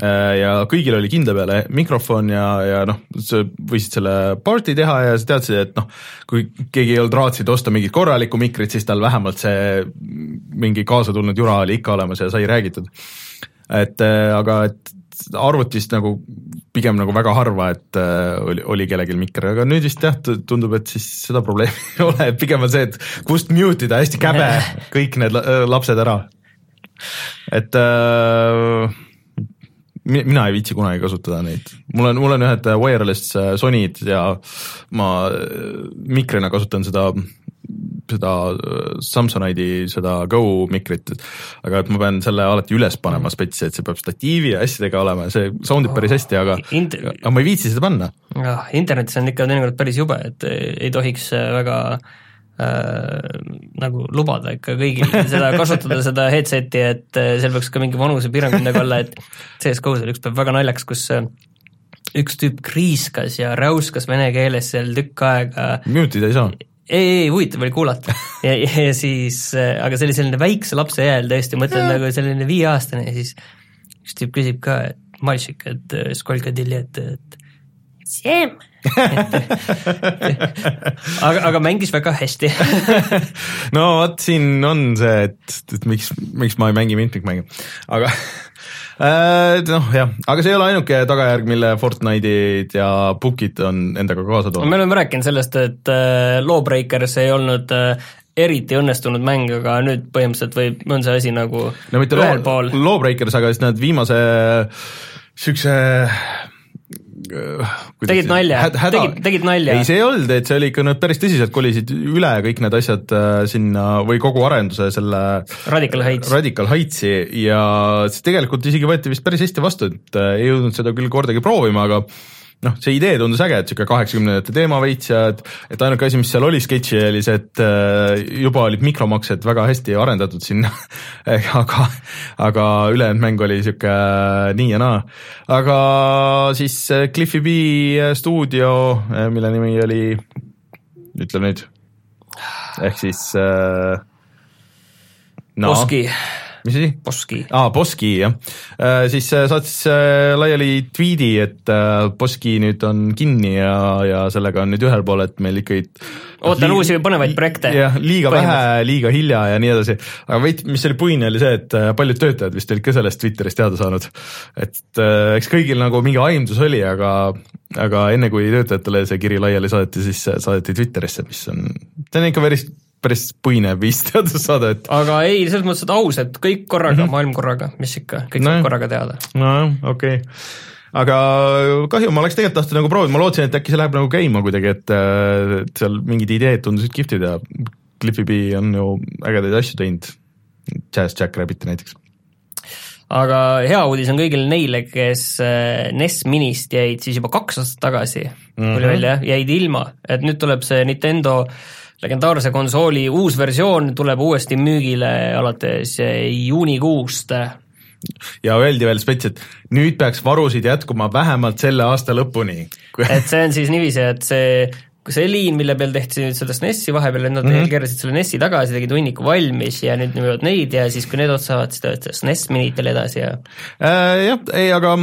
ja kõigil oli kindla peale mikrofon ja, ja noh, sa võisid selle party teha ja sa teadsid, et noh, kui keegi ei olnud raatsinud osta mingit korralikku mikrit, siis tal vähemalt see mingi kaasa tulnud jura oli ikka olemas ja sai räägitud et äh, aga et arvutist nagu pigem nagu väga harva, et äh, oli, oli kellelgi mikker, aga nüüd vist jah, tundub, et siis seda probleemi ei ole, pigem on see, et kust mute ida, hästi käbe kõik need lapsed ära. et äh, mina ei viitsi kunagi kasutada neid, mul on, mul on ühed wireless Sonyd ja ma mikrina kasutan seda seda äh, Samsonite'i seda Go mikrit, aga et ma pean selle alati üles panema spetsi, et see peab statiivi ja asjadega olema ja see soundib päris hästi, aga Int-, aga ma ei viitsi seda panna. jah, internetis on ikka teinekord päris jube, et ei tohiks väga äh, nagu lubada ikka kõigil seda kasutada, seda headset'i, et äh, seal peaks ka mingi vanusepiirang midagi olla, et CS-GO-s oli üks päev väga naljakas, kus äh, üks tüüp kriiskas ja räuskas vene keeles seal tükk aega. Mute ida ei saa ei, ei huvitav oli kuulata. Ja, ja siis, äh, aga see oli selline väikse lapse hääl tõesti, mõtled nagu selline viieaastane ja siis üks tüüp küsib ka, et Malšik, et äh, skolka diljet, et Siem aga, aga mängis väga hästi. No vot, siin on see, et, et miks, miks ma ei mängi mitmikmänge, aga Äh, noh jah, aga see ei ole ainuke tagajärg, mille Fortnite'id ja Bookid on endaga kaasa toonud. me oleme rääkinud sellest, et äh, Lawbreakers ei olnud äh, eriti õnnestunud mäng, aga nüüd põhimõtteliselt võib, on see asi nagu no mitte. Lawbreakers, aga siis need viimase niisuguse tegid nalja, tegid, tegid nalja? ei, see ei olnud, et see oli ikka, nad päris tõsiselt kolisid üle kõik need asjad äh, sinna või kogu arenduse selle Radical Heights, Radical Heightsi ja see tegelikult isegi võeti vist päris hästi vastu, et äh, ei jõudnud seda küll kordagi proovima, aga noh, see idee tundus äge, et niisugune kaheksakümnendate teema veits ja et, et ainuke asi, mis seal oli sketši, oli see, et äh, juba olid mikromaksed väga hästi arendatud sinna aga, aga ülejäänud mäng oli niisugune äh, nii ja naa. aga siis äh, Cliffy B stuudio, mille nimi oli, ütle nüüd, ehk siis äh, no, Oski mis asi? Boski. aa, Boski jah äh,, siis äh, saatis äh, laiali tweet'i, et äh, Boski nüüd on kinni ja, ja sellega on nüüd ühel pool, et meil ikkagi ootan uusi põnevaid projekte. jah, liiga vähe, liiga hilja ja nii edasi, aga veits, mis oli puine, oli see, et äh, paljud töötajad vist olid ka sellest Twitterist teada saanud. et äh, eks kõigil nagu mingi aimdus oli, aga, aga enne kui töötajatele see kiri laiali saadeti, siis saadeti Twitterisse, mis on, see on ikka päris päris puine viis teada saada, et aga ei, selles mõttes, et aus, et kõik korraga mm, -hmm. maailm korraga, mis ikka, kõik no, saab korraga teada. nojah, okei okay. aga kahju, ma oleks tegelikult tahtnud nagu proovida, ma lootsin, et äkki see läheb nagu käima kuidagi, et, et seal mingid ideed tundusid kihvtid ja Cliffy B on ju ägedaid asju teinud, Jazz Jackrabbiti näiteks aga hea uudis on kõigile neile, kes äh, NES Minist jäid siis juba kaks aastat tagasi mm, -hmm. tuli välja, jäid ilma, et nüüd tuleb see Nintendo äh, legendaarse konsooli uus versioon tuleb uuesti müügile alates juunikuust. ja öeldi veel spets, et nüüd peaks varusid jätkuma vähemalt selle aasta lõpuni et see on siis niiviisi, et see see liin, mille peal tehti nüüd sellest NES-i vahepeal, nad mm -hmm. keerasid selle NES-i tagasi, tegid hunniku valmis ja nüüd müüvad neid ja siis, kui need otsa saavad, siis töötab SNES minitel edasi ja äh, jah, ei, aga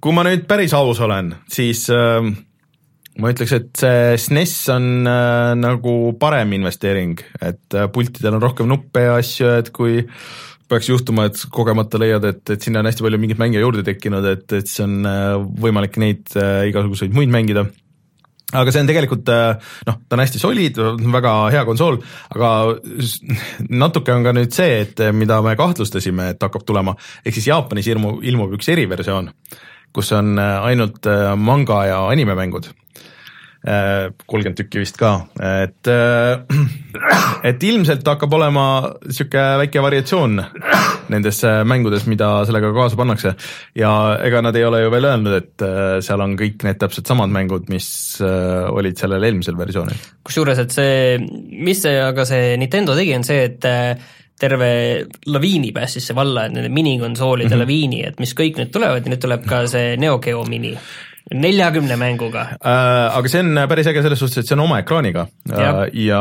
kui ma nüüd päris aus olen, siis äh, ma ütleks, et see SNES on äh, nagu parem investeering, et äh, pultidel on rohkem nuppe ja asju, et kui peaks juhtuma, et kogemata leiad, et, et sinna on hästi palju mingeid mänge juurde tekkinud, et, et siis on äh, võimalik neid äh, igasuguseid muid mängida. Aga see on tegelikult äh, noh, ta on hästi solid, väga hea konsool, aga natuke on ka nüüd see, et mida me kahtlustasime, et hakkab tulema, ehk siis Jaapanis ilmub, ilmub üks eriversioon, kus on äh, ainult manga ja animemängud Äh, kolmkümmend tükki vist ka, et, äh, et ilmselt hakkab olema niisugune väike variatsioon nendes äh, mängudes, mida sellega kaasa pannakse. ja ega nad ei ole ju veel öelnud, et seal on kõik need täpselt samad mängud, mis olid sellel eelmisel versioonil. kusjuures, et see, mis see, aga see Nintendo tegi, on see, et terve laviini päästis see valla, et nende minikonsoolide mm -hmm. laviini, et mis kõik nüüd tulevad ja nüüd tuleb ka see Neo Geo mini neljakümne mänguga äh,. aga see on päris äge selles suhtes, et see on oma ekraaniga ja, äh, ja,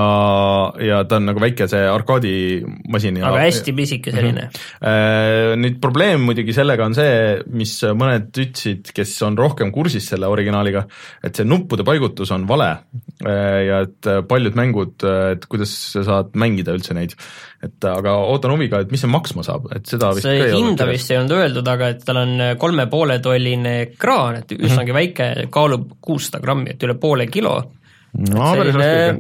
ja ta on nagu väike see arkaadimasin. aga hästi pisike selline mm. -hmm. Nüüd probleem muidugi sellega on see, mis mõned ütlesid, kes on rohkem kursis selle originaaliga, et see nuppude paigutus on vale äh, ja et paljud mängud, et kuidas sa saad mängida üldse neid et aga ootan huviga, et mis see maksma saab, et seda vist see hinda vist ei olnud öeldud, aga et tal on kolme poole tolline ekraan, et üsnagi mm -hmm. väike, kaalub kuussada grammi, et üle poole kilo. no raske.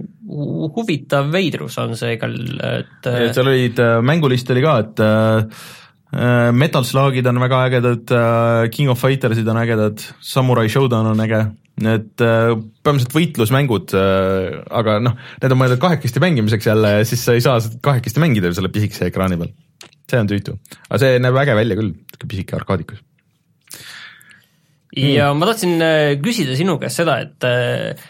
huvitav veidrus on see igal, et seal olid, äh, mängulist oli ka, et äh, Metal Slugid on väga ägedad, äh, King of Fightersid on ägedad, Samurai Showdown on äge need äh, põhimõtteliselt võitlusmängud, äh, aga noh, need on mõeldud kahekesti mängimiseks jälle ja siis sa ei saa kahekesti mängida selle pisikese ekraani peal. see on tüütu, aga see näeb äge välja küll, pisike arkaadikus. ja mm. ma tahtsin äh, küsida sinu käest seda, et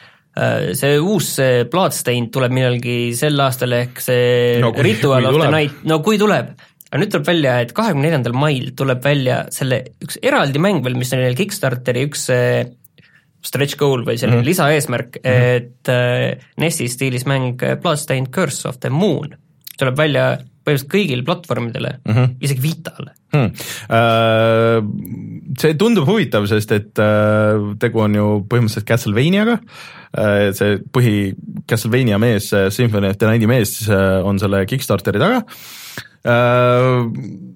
see uus see Bloodstained tuleb millalgi sel aastal ehk see no, kui, Ritual kui of tuleb. the Night, no kui tuleb, aga nüüd tuleb välja, et kahekümne neljandal mail tuleb välja selle üks eraldi mäng veel, mis on neil Kickstarteri üks stretch goal või selline mm -hmm. lisaeesmärk mm, -hmm. et äh, NES-i stiilis mäng Bloodstained Curse of the Moon tuleb välja põhimõtteliselt kõigil platvormidele mm, -hmm. isegi Vitale hmm.. Uh, see tundub huvitav, sest et uh, tegu on ju põhimõtteliselt Castlevaniaga see põhi Castlevania mees, Symphony of the Night'i mees on selle Kickstarteri taga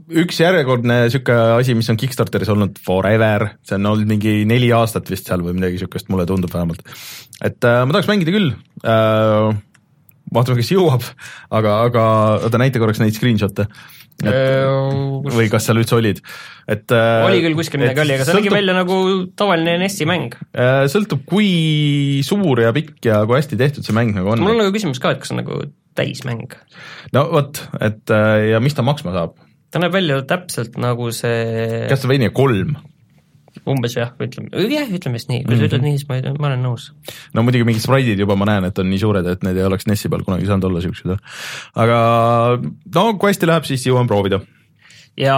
üks järjekordne niisugune asi, mis on Kickstarteris olnud forever, see on olnud mingi neli aastat vist seal või midagi niisugust, mulle tundub vähemalt. et äh, ma tahaks mängida küll äh,, vaatame, kes jõuab, aga, aga oota, näita korraks neid screenshot'e. Äh, või kas seal üldse olid, et äh, oli küll kuskil midagi oli, aga see sõltub, nägi välja nagu tavaline NES-i mäng äh,. sõltub, kui suur ja pikk ja kui hästi tehtud see mäng nagu on. mul on nagu küsimus ka, et kas on nagu täismäng? no vot, et äh, ja mis ta maksma saab ta näeb välja täpselt nagu see Castlevania kolm. umbes jah, ütleme, jah, ütleme vist nii, kui mm -hmm. sa ütled nii, siis ma, ma olen nõus. no muidugi mingid spraidid juba ma näen, et on nii suured, et need ei oleks NES-i peal kunagi saanud olla siuksed, aga no kui hästi läheb, siis jõuan proovida ja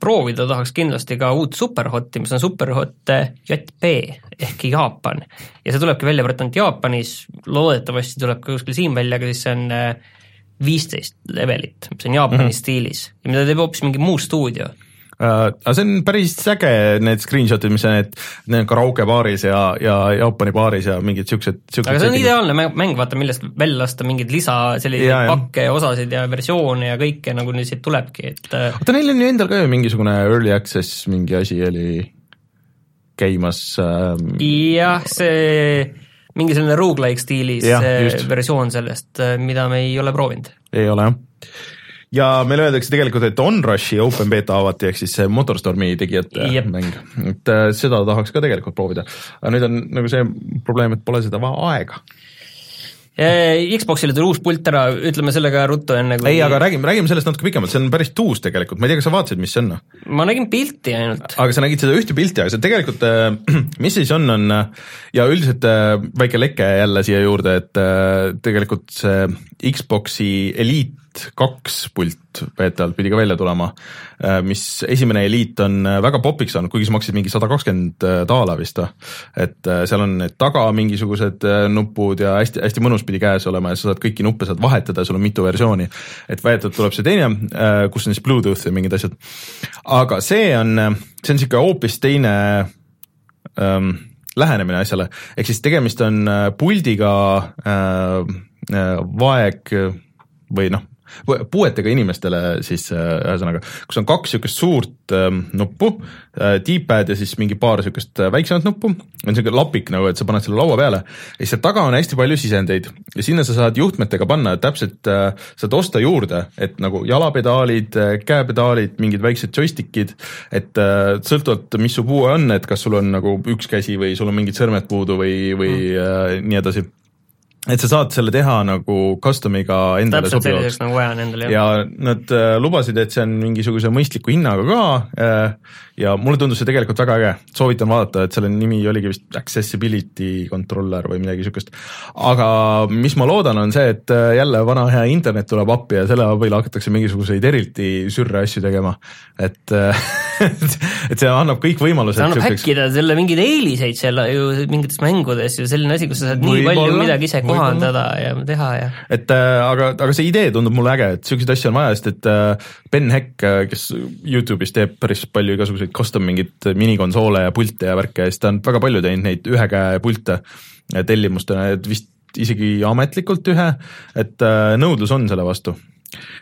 proovida tahaks kindlasti ka uut Superhotti, mis on Superhot JP ehk Jaapan. ja see tulebki välja praegu ainult Jaapanis, loodetavasti tuleb ka kuskil siin välja, aga siis see on viisteist levelit, mis on Jaapani mm -hmm. stiilis ja mida teeb hoopis mingi muu stuudio. Uh, aga see on päris äge, need screenshot'id, mis on need, need karaoke baaris ja, ja Jaapani baaris ja mingid siuksed, siuksed aga see on ideaalne mäng, vaata, millest välja lasta mingeid lisa selliseid pakke ja osasid ja versioone ja kõike, nagu nüüd siit tulebki, et äh, oota, neil on ju endal ka ju mingisugune early access mingi asi oli käimas ähm... jah, see mingi selline rogu-like stiilis ja, versioon sellest, äh, mida me ei ole proovinud. ei ole jah ja meile öeldakse tegelikult, et Onrushi open beta avati, ehk siis see Motorstormi tegijate yep. mäng, et äh, seda tahaks ka tegelikult proovida. aga nüüd on nagu see probleem, et pole seda aega Xboxile tuli uus pult ära, ütleme selle ka ruttu enne kui ei, aga räägime, räägime sellest natuke pikemalt, see on päris tuus tegelikult, ma ei tea, kas sa vaatasid, mis see on? ma nägin pilti ainult. aga sa nägid seda ühte pilti, aga see tegelikult, äh, mis siis on, on ja üldiselt äh, väike leke jälle siia juurde, et tegelikult see Xbox'i Elite kaks pult beetalt pidi ka välja tulema, äh, mis esimene Elite on äh, väga popiks saanud, kuigi see maksis mingi sada kakskümmend daala vist või. et äh, seal on taga mingisugused nupud ja hästi-hästi mõnus pidi käes olema ja sa saad kõiki nuppe saad vahetada, sul on mitu versiooni. et väidetavalt tuleb see teine, kus on siis Bluetooth ja mingid asjad. aga see on, see on niisugune hoopis teine ähm, lähenemine asjale, ehk siis tegemist on puldiga äh, vaeg või noh, puuetega inimestele siis äh, ühesõnaga, kus on kaks niisugust suurt ähm, nuppu äh,, D-pad ja siis mingi paar niisugust äh, väiksemat nuppu, on niisugune lapik nagu, et sa paned selle laua peale ja siis seal taga on hästi palju sisendeid ja sinna sa saad juhtmetega panna täpselt äh,, saad osta juurde, et nagu jalapedaalid äh,, käepedaalid, mingid väiksed joystick'id, et äh, sõltuvalt, mis su puue on, et kas sul on nagu üks käsi või sul on mingid sõrmed puudu või, või mm. äh, nii edasi et sa saad selle teha nagu custom'iga endale täpselt sobivaks. nagu vaja on endale, jah. ja nad äh, lubasid, et see on mingisuguse mõistliku hinnaga ka äh, ja mulle tundus see tegelikult väga äge, soovitan vaadata, et selle nimi oligi vist accessibility controller või midagi niisugust. aga mis ma loodan, on see, et äh, jälle vana hea internet tuleb appi ja selle abil hakatakse mingisuguseid eriti sürre asju tegema, et et see annab kõik võimalused. see annab häkkida selle mingeid eeliseid seal ju mingites mängudes ju selline asi, kus sa saad nii palju midagi ise kohandada ja teha ja. et äh, aga, aga see idee tundub mulle äge, et siukseid asju on vaja, sest et äh, Ben Heck, äh, kes Youtube'is teeb päris palju igasuguseid custom mingeid minikonsoole ja pilte ja värke ja siis ta on väga palju teinud neid ühe käe pilte tellimustena, et vist isegi ametlikult ühe, et nõudlus on selle vastu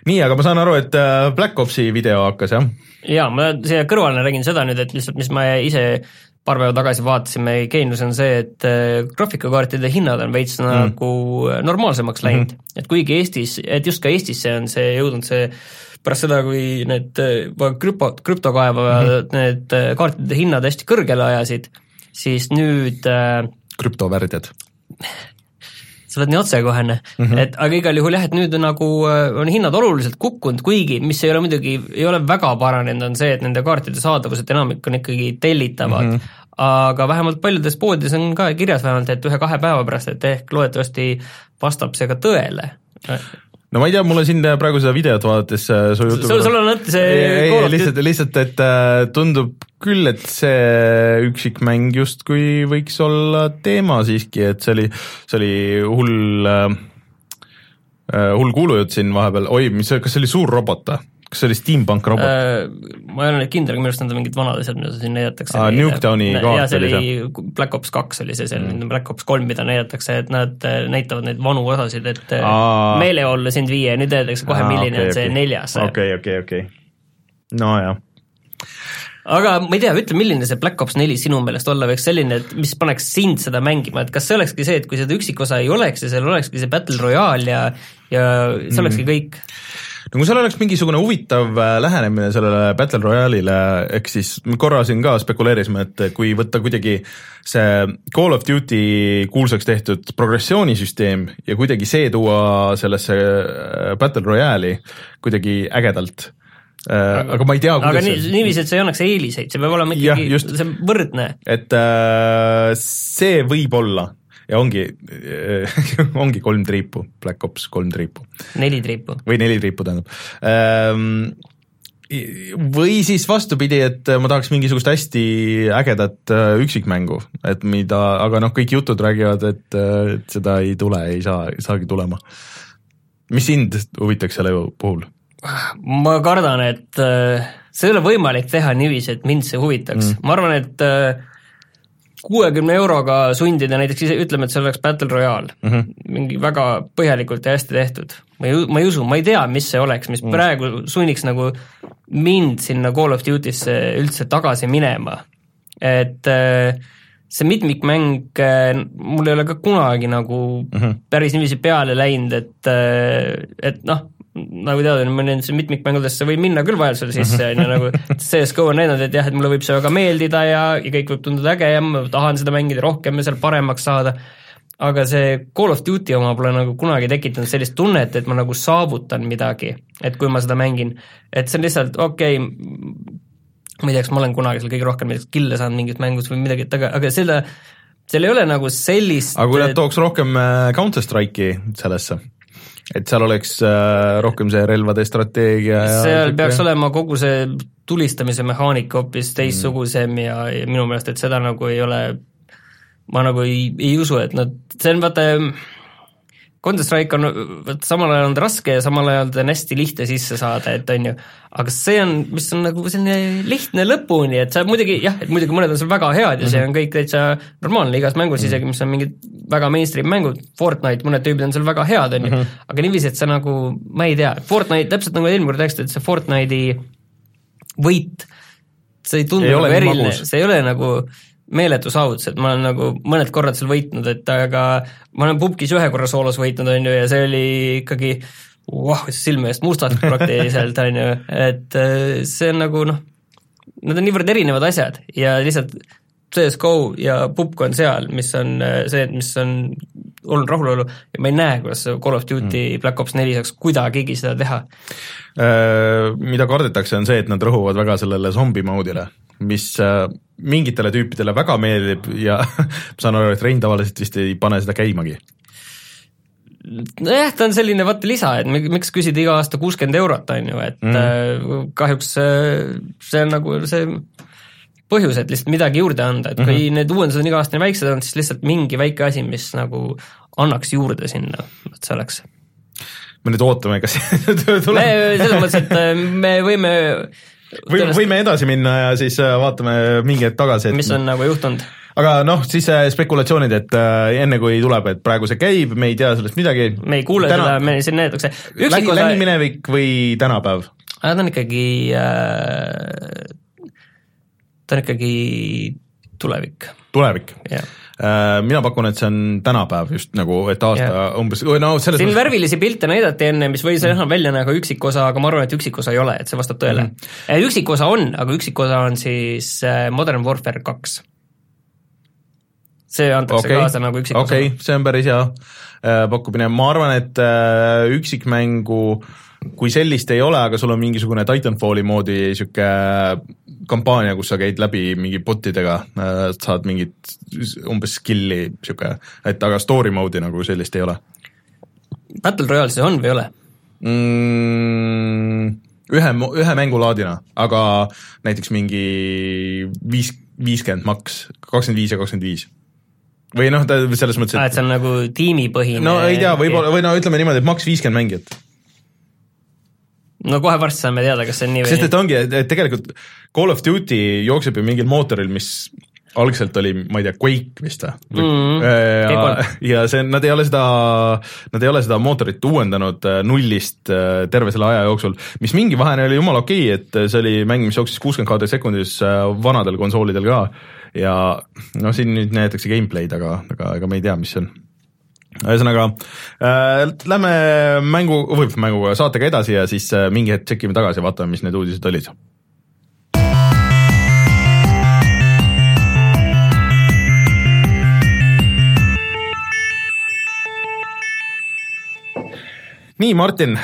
nii, aga ma saan aru, et Black Opsi video hakkas, jah? jaa, ma siia kõrvale räägin seda nüüd, et lihtsalt, mis ma ise paar päeva tagasi vaatasime, geenius on see, et äh, graafikakaartide hinnad on veits mm. nagu normaalsemaks mhm. läinud mm, -hmm. et kuigi Eestis, et just ka Eestisse on see jõudnud, see pärast seda, kui need äh, krüpto, krüptokaevajad mm -hmm. need äh, kaartide hinnad hästi kõrgele ajasid, siis nüüd krüptovärdjad sa oled nii otsekohene mm, -hmm. et aga igal juhul jah, et nüüd nagu äh, on hinnad oluliselt kukkunud, kuigi mis ei ole muidugi, ei ole väga paranenud, on see, et nende kaartide saadavus, et enamik on ikkagi tellitavad mm, -hmm. aga vähemalt paljudes poodides on ka kirjas vähemalt, et ühe-kahe päeva pärast, et ehk loodetavasti vastab see ka tõele no ma ei tea, mulle siin praegu seda videot vaadates äh, su jutu sul, sul on mõte see ei, ei, lihtsalt, lihtsalt, et äh, tundub küll, et see üksikmäng justkui võiks olla teema siiski, et see oli, see oli hull äh, äh hull kuulujutt siin vahepeal, oi, mis, kas see oli suur robot või? Kas see oli steampunk robot äh,? ma ei ole nüüd kindel, aga minu arust need on mingid vanad asjad, mida siin näidatakse. aa, Nuketowni kaart oli see? Black Ops kaks oli see, see mm. Black Ops kolm, mida näidatakse, et nad äh, näitavad neid vanu osasid, et äh, aa. meeleollu sind viia ja nüüd öeldakse kohe, milline okay, on see okay. neljas. okei, okei, okei. nojah aga ma ei tea, ütle, milline see Black Ops neli sinu meelest olla võiks selline, et mis paneks sind seda mängima, et kas see olekski see, et kui seda üksikosa ei oleks ja seal olekski see Battle Royale ja, ja see olekski mm. kõik? No kui seal oleks mingisugune huvitav äh, lähenemine sellele Battle Royale'ile, ehk siis me korra siin ka spekuleerisime, et kui võtta kuidagi see Call of Duty kuulsaks tehtud progressioonisüsteem ja kuidagi see tuua sellesse äh, Battle Royale'i kuidagi ägedalt Äh, aga ma ei tea, aga nii, niiviisi, et see ei annaks eeliseid, see peab olema ikkagi, see võrdne. et see võib olla ja ongi ongi kolm triipu, Black Ops kolm triipu. neli triipu. või neli triipu, tähendab ähm, või siis vastupidi, et ma tahaks mingisugust hästi ägedat äh, üksikmängu, et mida, aga noh, kõik jutud räägivad, et, et seda ei tule, ei saa, ei saagi tulema mis sind huvitaks selle puhul? ma kardan, et äh, see ei ole võimalik teha niiviisi, et mind see huvitaks mm., ma arvan, et äh, kuuekümne euroga sundida näiteks ise, ütleme, et see oleks Battle Royale mm, -hmm. mingi väga põhjalikult ja hästi tehtud. ma ei, ma ei usu, ma ei tea, mis see oleks, mis mm. praegu sunniks nagu mind sinna Call of Duty'sse üldse tagasi minema. et äh, see mitmikmäng, mul ei ole ka kunagi nagu mm -hmm. päris niiviisi peale läinud, et, et noh, nagu teada, ma nendesse mitmikmängudesse võib minna küll vajadusel sisse, on ju, nagu CS GO on näidanud, et jah, et mulle võib see väga meeldida ja, ja kõik võib tunduda äge ja ma tahan seda mängida rohkem ja seal paremaks saada, aga see Call of Duty oma pole nagu kunagi tekitanud sellist tunnet, et ma nagu saavutan midagi, et kui ma seda mängin, et see on lihtsalt okei okay,, ma ei tea, kas ma olen kunagi seal kõige rohkem kille saanud mingis mängus või midagi, et aga, aga selle, seal ei ole nagu sellist aga kui nad tooks rohkem äh, Counter Strike'i sellesse et seal oleks äh, rohkem see relvade strateegia ja seal peaks olema kogu see tulistamise mehaanika hoopis teistsugusem mm. ja, ja minu meelest, et seda nagu ei ole, ma nagu ei, ei usu, et nad, see on vaata, Counter Strike on, vot samal ajal on ta raske ja samal ajal ta on hästi lihtne sisse saada, et on ju, aga see on, mis on nagu selline lihtne lõpuni, et sa muidugi jah, et muidugi mõned on seal väga head ja mm -hmm. see on kõik täitsa normaalne igas mängus mm, -hmm. isegi mis on mingid väga mainstream mängud, Fortnite, mõned tüübid on seal väga head, on ju, mhm. aga niiviisi, et sa nagu, ma ei tea, Fortnite, täpselt nagu eelmine kord rääkisid, et see Fortnite'i võit, see ei tundu nagu eriline, see ei ole nagu meeletu saavutus, et ma olen nagu mõned korrad seal võitnud, et aga ma olen pubgis ühe korra soolos võitnud, on ju, ja see oli ikkagi voh, silme eest mustaks praktiliselt, on ju, et äh, see on nagu noh, need on niivõrd erinevad asjad ja lihtsalt CS GO ja pubg on seal, mis on äh, see, mis on olnud rahulolu ja ma ei näe, kuidas Call of Duty mm. Black Ops neli saaks kuidagigi seda teha. Äh, mida kardetakse, on see, et nad rõhuvad väga sellele zombi mode'ile mis äh, mingitele tüüpidele väga meeldib ja ma saan aru, et Rein tavaliselt vist ei pane seda käimagi. nojah, ta on selline vaata lisa, et miks küsida iga aasta kuuskümmend eurot, on ju, et mm. kahjuks see on nagu see põhjus, et lihtsalt midagi juurde anda, et kui mm -hmm. need uuendused on iga aasta nii väiksed olnud, siis lihtsalt mingi väike asi, mis nagu annaks juurde sinna, et see oleks me nüüd ootame, kas tuleb. selles mõttes, et me võime või võime edasi minna ja siis äh, vaatame mingi hetk tagasi, et mis on nagu juhtunud aga noh, siis äh, spekulatsioonid, et äh, enne kui tuleb, et praegu see käib, me ei tea sellest midagi. me ei kuule Täna... seda, me siin näidatakse. Lähi, lähiminevik või tänapäev? ta on ikkagi äh,, ta on ikkagi tulevik. tulevik? yeah mina pakun, et see on tänapäev just nagu, et aasta yeah. umbes, no selles siin mõttes... värvilisi pilte näidati enne, mis võis näha välja nagu üksikosa, aga ma arvan, et üksikosa ei ole, et see vastab tõele mm. -hmm. üksikosa on, aga üksikosa on siis äh, Modern Warfare kaks. see antakse okay. kaasa nagu üksikosa. okei okay., see on päris hea pakkumine, ma arvan, et üksikmängu äh, kui sellist ei ole, aga sul on mingisugune Titanfalli moodi niisugune kampaania, kus sa käid läbi mingi bot idega, äh, saad mingit umbes skill'i niisugune, et aga story mode'i nagu sellist ei ole. Battle Royale see on või ei ole mm,? ühe, ühe mängulaadina, aga näiteks mingi viis, viiskümmend maks, kakskümmend viis ja kakskümmend viis või noh, ta selles mõttes, et ah, et see on nagu tiimipõhine no ei tea, võib-olla, või no ütleme niimoodi, et maks viiskümmend mängijat no kohe varsti saame teada, kas see on nii või sest et ongi, et tegelikult Call of Duty jookseb ju mingil mootoril, mis algselt oli, ma ei tea, Quake vist või? Mm,? ja, ja see, nad ei ole seda, nad ei ole seda mootorit uuendanud äh, nullist äh, terve selle aja jooksul, mis mingi vahene oli jumala okei okay,, et see oli mäng, mis jooksis kuuskümmend kaadrit sekundis äh, vanadel konsoolidel ka. Ja noh, siin nüüd näidatakse gameplay'd, aga, aga ega me ei tea, mis see on ühesõnaga äh, lähme mängu, või mänguga, saatega edasi ja siis äh, mingi hetk tšekime tagasi ja vaatame, mis need uudised olid. nii, Martin,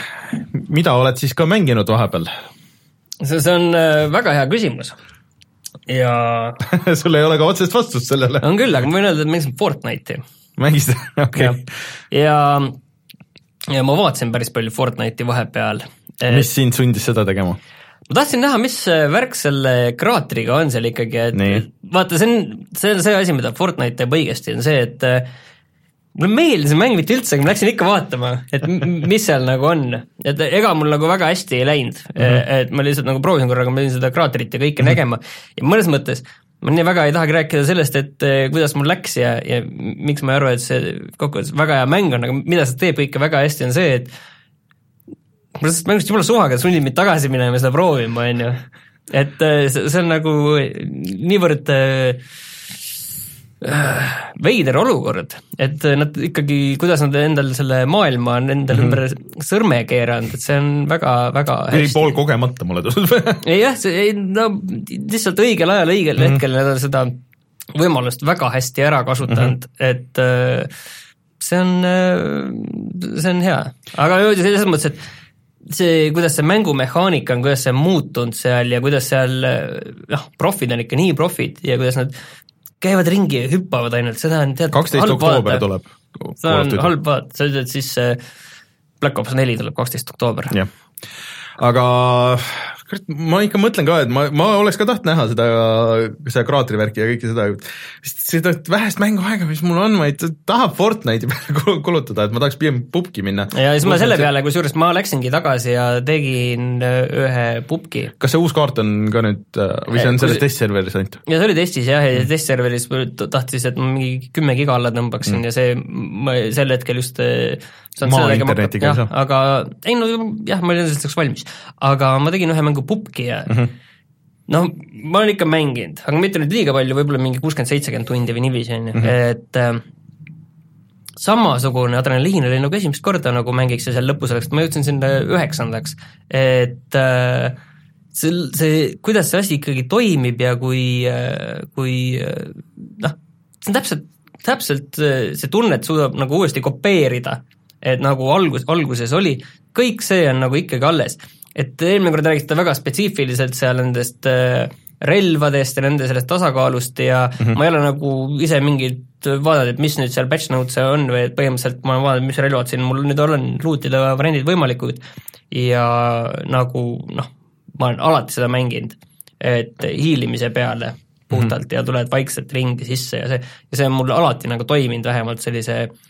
mida oled siis ka mänginud vahepeal? see, on äh, väga hea küsimus ja sul ei ole ka otsest vastust sellele? on küll, aga ma võin öelda, et mängisin Fortnite'i mängisid, okei okay.. ja, ja ma vaatasin päris palju Fortnite'i vahepeal. mis sind sundis seda tegema? ma tahtsin näha, mis värk selle kraatriga on seal ikkagi, et Nii. vaata, see on, see on see asi, mida Fortnite teeb õigesti, on see, et äh, mulle meeldis see mäng mitte üldse, aga ma läksin ikka vaatama, et mis seal nagu on, et ega mul nagu väga hästi ei läinud mm, -hmm. et ma lihtsalt nagu proovisin korraga, ma pidin seda kraatrit ja kõike mm -hmm. nägema ja mõnes mõttes ma nii väga ei tahagi rääkida sellest, et eh, kuidas mul läks ja, ja miks ma ei arva, et see kokkuvõttes väga hea mäng on, aga mida see teeb kõike väga hästi, on see, et mul sellest mängust jumala suvaga sunnib mind tagasi minema ja seda proovima, on ju. et eh, see, see on nagu niivõrd äh, veider olukord, et nad ikkagi, kuidas nad endal selle maailma on endale mm -hmm. ümber sõrme keeranud, et see on väga, väga hästi. poolkogemata mulle tundub jah, see ei no lihtsalt õigel ajal, õigel mm -hmm. hetkel nad on seda võimalust väga hästi ära kasutanud mm, -hmm. et äh, see on, äh, see on hea, aga selles mõttes, et see, kuidas see mängumehaanika on, kuidas see on muutunud seal ja kuidas seal noh, profid on ikka nii profid ja kuidas nad käivad ringi ja hüppavad ainult, seda on tead kaksteist oktoober tuleb. seda on halb vaadata, sa ütled siis Black Ops neli tuleb kaksteist oktoober. jah, aga ma ikka mõtlen ka, et ma, ma oleks ka tahtnud näha seda, seda kraatrivärki ja kõike seda, seda vähest mänguaega, mis mul on, ma ei taha Fortnite'i peale kulutada, et ma tahaks pigem pubki minna. ja siis ma selle peale, kusjuures ma läksingi tagasi ja tegin äh, ühe pubki. kas see uus kaart on ka nüüd või see on selles testserveris ainult? ja see oli testis jah, ja testserveris tahtis, et ma mingi kümme giga alla tõmbaksin mm. ja see, ma sel hetkel just äh, maa internetiga ei saa. aga ei no jah, ma olin selleks valmis, aga ma tegin ühe mängu pubki ja mm -hmm. noh, ma olen ikka mänginud, aga mitte nüüd liiga palju, võib-olla mingi kuuskümmend, seitsekümmend tundi või niiviisi, on ju, mhm. et äh, samasugune adrenaliin oli nagu esimest korda nagu mängiks ja seal lõpus oleks, ma jõudsin sinna üheksandaks, et äh, see, see, kuidas see asi ikkagi toimib ja kui, äh, kui äh, noh, see on täpselt, täpselt see tunnet suudab nagu uuesti kopeerida et nagu algus, alguses oli, kõik see on nagu ikkagi alles. Et eelmine kord räägiti väga spetsiifiliselt seal nendest äh, relvadest ja nende sellest tasakaalust ja mm -hmm. ma ei ole nagu ise mingit vaadanud, et mis nüüd seal patch notes'e on või et põhimõtteliselt ma olen vaadanud, mis relvad siin mul nüüd on, lootida variandid võimalikud ja nagu noh, ma olen alati seda mänginud, et hiilimise peale puhtalt mm -hmm. ja tuled vaikselt ringi sisse ja see, ja see on mul alati nagu toiminud vähemalt sellise äh,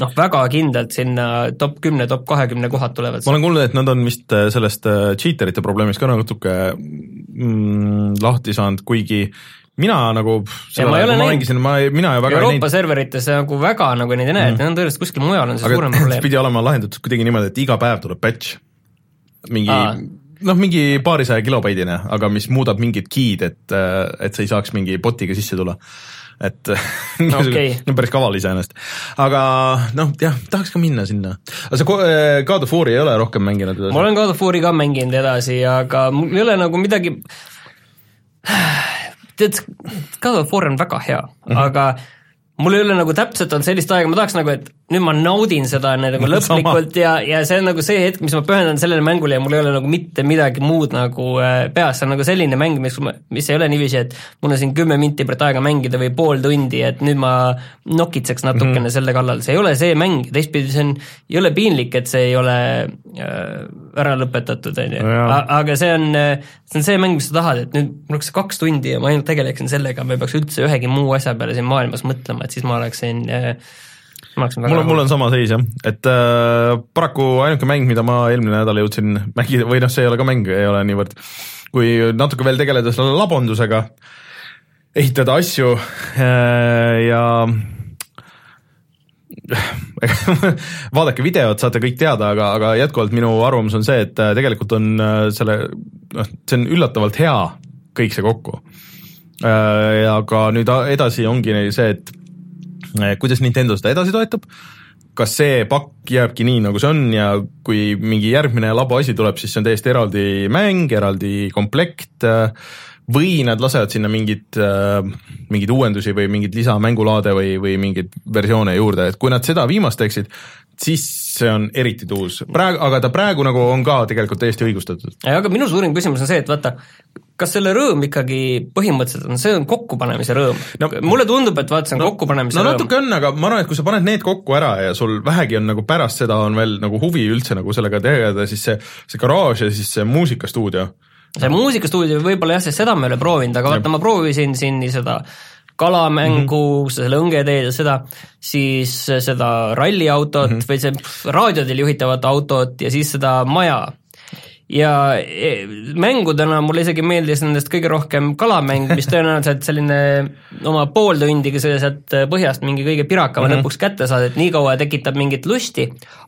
noh, väga kindlalt sinna top kümne, top kahekümne kohad tulevad. ma olen kuulnud, et nad on vist äh, sellest äh, cheater ite probleemist ka natuke mm, lahti saanud, kuigi mina nagu ja ma, ma mängisin, ma, mina ju väga Euroopa neid... serverites nagu väga nagu neid ei näe mm., et need on tõenäoliselt kuskil mujal on see aga suurem probleem. pidi olema lahendatud kuidagi niimoodi, et iga päev tuleb patch, mingi noh, mingi paarisaja kilobaidine, aga mis muudab mingit key'd, et, äh, et sa ei saaks mingi bot'iga sisse tulla et okay. päris kaval iseenesest. aga noh, jah, tahaks ka minna sinna. aga sa äh, God of War'i ei ole rohkem mänginud edasi? ma olen God of War'i ka mänginud edasi, aga mul ei ole nagu midagi tead, God of War on väga hea mm, -hmm. aga mul ei ole nagu täpselt olnud sellist aega, ma tahaks nagu, et nüüd ma naudin seda nagu lõplikult ja, ja see on nagu see hetk, mis ma pühendan sellele mängule ja mul ei ole nagu mitte midagi muud nagu äh, peas, see on nagu selline mäng, mis, mis ei ole niiviisi, et mul on siin kümme minti praegu aega mängida või pool tundi, et nüüd ma nokitseks natukene mm -hmm. selle kallal, see ei ole see mäng, teistpidi see on, ei ole piinlik, et see ei ole äh, ära lõpetatud, on ju, aga see on, see on see mäng, mis sa tahad, et nüüd mul oleks kaks tundi ja ma ainult tegeleksin sellega, ma ei peaks üldse ühegi muu asja peale siin maailmas mõtlema, et siis ma oleksin äh, mul on, mul on sama seis jah, et äh, paraku ainuke mäng, mida ma eelmine nädal jõudsin mängida või noh, see ei ole ka mäng, ei ole niivõrd, kui natuke veel tegeleda selle labondusega, ehitada asju äh, ja vaadake videot, saate kõik teada, aga, aga jätkuvalt minu arvamus on see, et äh, tegelikult on äh, selle, noh, see on üllatavalt hea kõik see kokku. Äh, aga nüüd edasi ongi see, et kuidas Nintendo seda edasi toetab, kas see pakk jääbki nii, nagu see on ja kui mingi järgmine labo asi tuleb, siis see on täiesti eraldi mäng, eraldi komplekt eh, või nad lasevad sinna mingit, eh, mingeid uuendusi või mingeid lisamängulaade või, või mingeid versioone juurde, et kui nad seda viimast teeksid, siis see on eriti tuus, praegu, aga ta praegu nagu on ka tegelikult täiesti õigustatud. aga minu suurim küsimus on see, et vaata, kas selle rõõm ikkagi põhimõtteliselt on, see on kokkupanemise rõõm no,? mulle tundub, et vaata, see on no, kokkupanemise no, rõõm. natuke on, aga ma arvan, et kui sa paned need kokku ära ja sul vähegi on nagu pärast seda on veel nagu huvi üldse nagu sellega tegeleda, siis see, see garaaž ja siis see muusikastuudio. see muusikastuudio võib-olla jah, sest seda ma ei ole proovinud, aga vaata, ma proovisin siin nii seda kalamängu mm, -hmm. selle õnge teed ja seda, siis seda ralliautot mm -hmm. või see raadiodel juhitavat autot ja siis seda maja ja e, mängudena mulle isegi meeldis nendest kõige rohkem kalamäng, mis tõenäoliselt selline oma pool tundi sealt põhjast mingi kõige pirakama mm -hmm. lõpuks kätte saad, et nii kaua tekitab mingit lusti,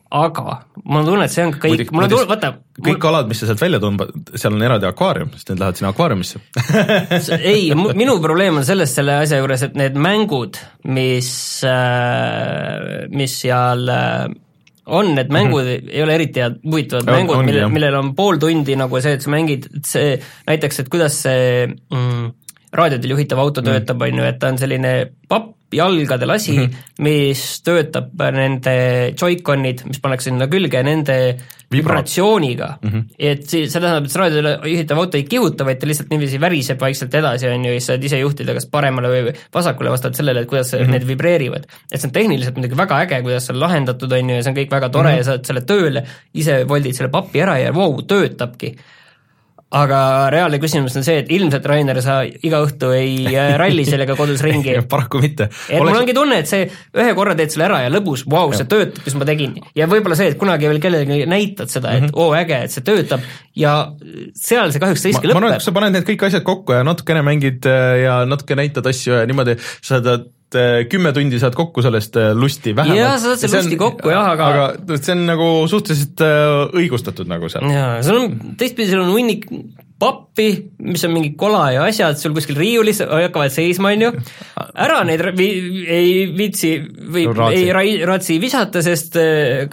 aga mul on tunne, et see on kõik, mul on tunne, vaata kõik mul... kalad, mis sa sealt välja tõmbad, seal on eraldi akvaarium, sest need lähevad sinna akvaariumisse ei, minu probleem on selles selle asja juures, et need mängud, mis, äh, mis seal äh, on, need mängud mm -hmm. ei ole eriti head, huvitavad ja, mängud, millel, millel on pool tundi nagu see, et sa mängid, see näiteks, et kuidas see mm, raadiodel juhitav auto mhm. töötab, on ju, et ta on selline papp, jalgadel asi mm, -hmm. mis töötab nende Joy-Conid, mis pannakse sinna külge, nende vibratsiooniga mm. -hmm. et siis see tähendab, et see raadiole juhitav auto ei kihuta, vaid ta lihtsalt niiviisi väriseb vaikselt edasi, on ju, ja siis saad ise juhtida kas paremale või vasakule vastavalt sellele, et kuidas mm -hmm. need vibreerivad. et see on tehniliselt muidugi väga äge, kuidas see on lahendatud, on ju, ja see on kõik väga tore mm -hmm. ja saad selle tööle, ise voldid selle papi ära ja vau wow,, töötabki aga reaalne küsimus on see, et ilmselt, Rainer, sa iga õhtu ei äh, ralli sellega kodus ringi paraku mitte. et Oleks... mul ongi tunne, et see ühe korra teed selle ära ja lõbus, vau, see töötab, mis ma tegin. ja võib-olla see, et kunagi veel kellelegi näitad seda, et mm -hmm. oo, äge, et see töötab ja seal see kahjuks risk lõpeb. ma arvan, et sa paned need kõik asjad kokku ja natukene mängid äh, ja natuke näitad asju ja niimoodi sa saad kümme tundi saad kokku sellest äh, lusti vähemalt. jaa, sa saad selle lusti kokku jah, aga aga see on nagu suhteliselt äh, õigustatud nagu seal. jaa, seal on, teistpidi seal on hunnik pappi, mis on mingi kola ja asjad sul kuskil riiulis hakkavad seisma, on ju, ära neid vi ei viitsi või raatsi. ei ra raatsi visata, sest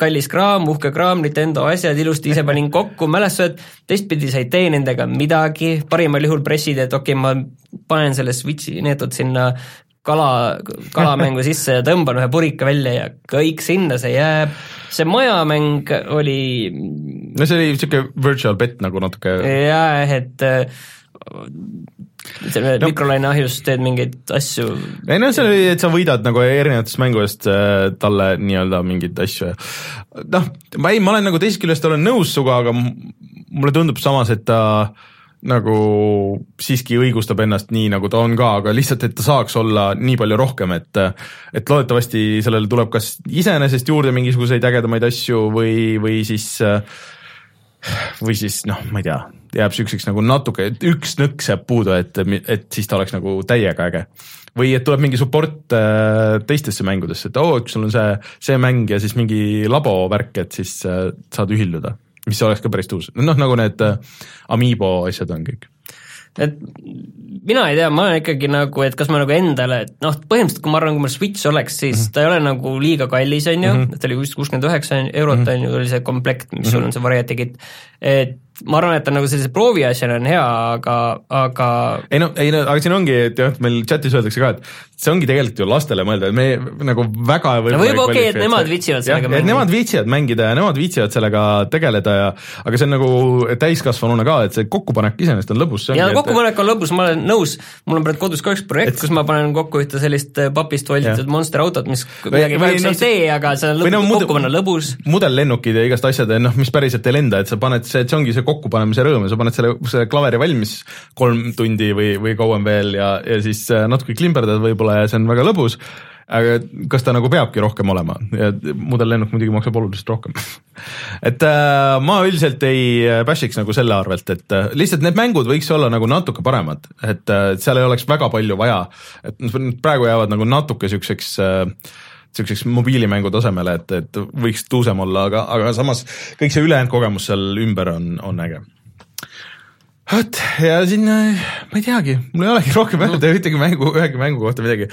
kallis kraam, uhke kraam, Nintendo asjad ilusti ise panin kokku, mälestused, teistpidi sa ei tee nendega midagi, parimal juhul pressid, et okei okay,, ma panen selle Switchi neetud sinna kala, kalamängu sisse ja tõmban ühe purika välja ja kõik sinna see jääb. see majamäng oli no see oli niisugune virtual bet nagu natuke. jah, et selle no. mikrolaineahjus teed mingeid asju. ei no see oli, et sa võidad nagu erinevatest mängudest äh, talle nii-öelda mingeid asju ja noh, ma ei, ma olen nagu teisest küljest olen nõus sinuga, aga mulle tundub samas, et ta äh, nagu siiski õigustab ennast nii, nagu ta on ka, aga lihtsalt, et ta saaks olla nii palju rohkem, et et loodetavasti sellele tuleb kas iseenesest juurde mingisuguseid ägedamaid asju või, või siis või siis noh, ma ei tea, jääb niisuguseks nagu natuke, et üks nõks jääb puudu, et, et siis ta oleks nagu täiega äge. või et tuleb mingi support äh, teistesse mängudesse, et oo oh,, sul on see, see mäng ja siis mingi labo värk, et siis äh, saad ühilduda mis oleks ka päris tuus, noh nagu need äh, Amiibo asjad on kõik et mina ei tea, ma olen ikkagi nagu, et kas ma nagu endale, et noh, põhimõtteliselt kui ma arvan, kui mul Switch oleks, siis mm -hmm. ta ei ole nagu liiga kallis, on ju et ta oli vist kuuskümmend üheksa eurot -hmm. on ju, oli see komplekt, mis mm -hmm. sul on see variety kit, et ma arvan, et ta nagu sellise prooviasjana on hea, aga, aga ei no, ei no aga siin ongi, et jah, meil chatis öeldakse ka, et see ongi tegelikult ju lastele mõelda, et me nagu väga no võib okei okay,, et nemad viitsivad sellega mängida. Nemad viitsivad mängida ja nemad viitsivad sellega tegeleda ja aga see on nagu täiskasvanuna ka, et see kokkupanek iseenesest on lõbus. ja kokkupanek on lõbus, ma olen nõus, mul on praegu kodus ka üks projekt, kus ma panen kokku ühte sellist äh, papist volditud monster autot, mis midagi kahjuks ei tee, aga see on lõbus, kokku panna lõbus. mudellennukid ja igast asjad, noh, mis päriselt ei lenda, et sa paned see, et see ongi see kokkupanemise rõõm ja sa paned selle, selle klaveri valmis kolm tundi või, või kauem veel ja, ja siis äh, natuke klimberdad võib-olla ja see on väga lõbus, aga kas ta nagu peabki rohkem olema? Mudellennuk muidugi maksab oluliselt rohkem. Et äh, ma üldiselt ei bash'iks nagu selle arvelt, et äh, lihtsalt need mängud võiks olla nagu natuke paremad, et äh, seal ei oleks väga palju vaja, et praegu jäävad nagu natuke siukseks äh, niisuguseks mobiilimängu tasemele, et, et võiks tuusem olla, aga, aga samas kõik see ülejäänud kogemus seal ümber on, on äge vot ja siin, ma ei teagi, mul ei olegi rohkem öelda ühtegi mängu, ühegi mängu kohta midagi.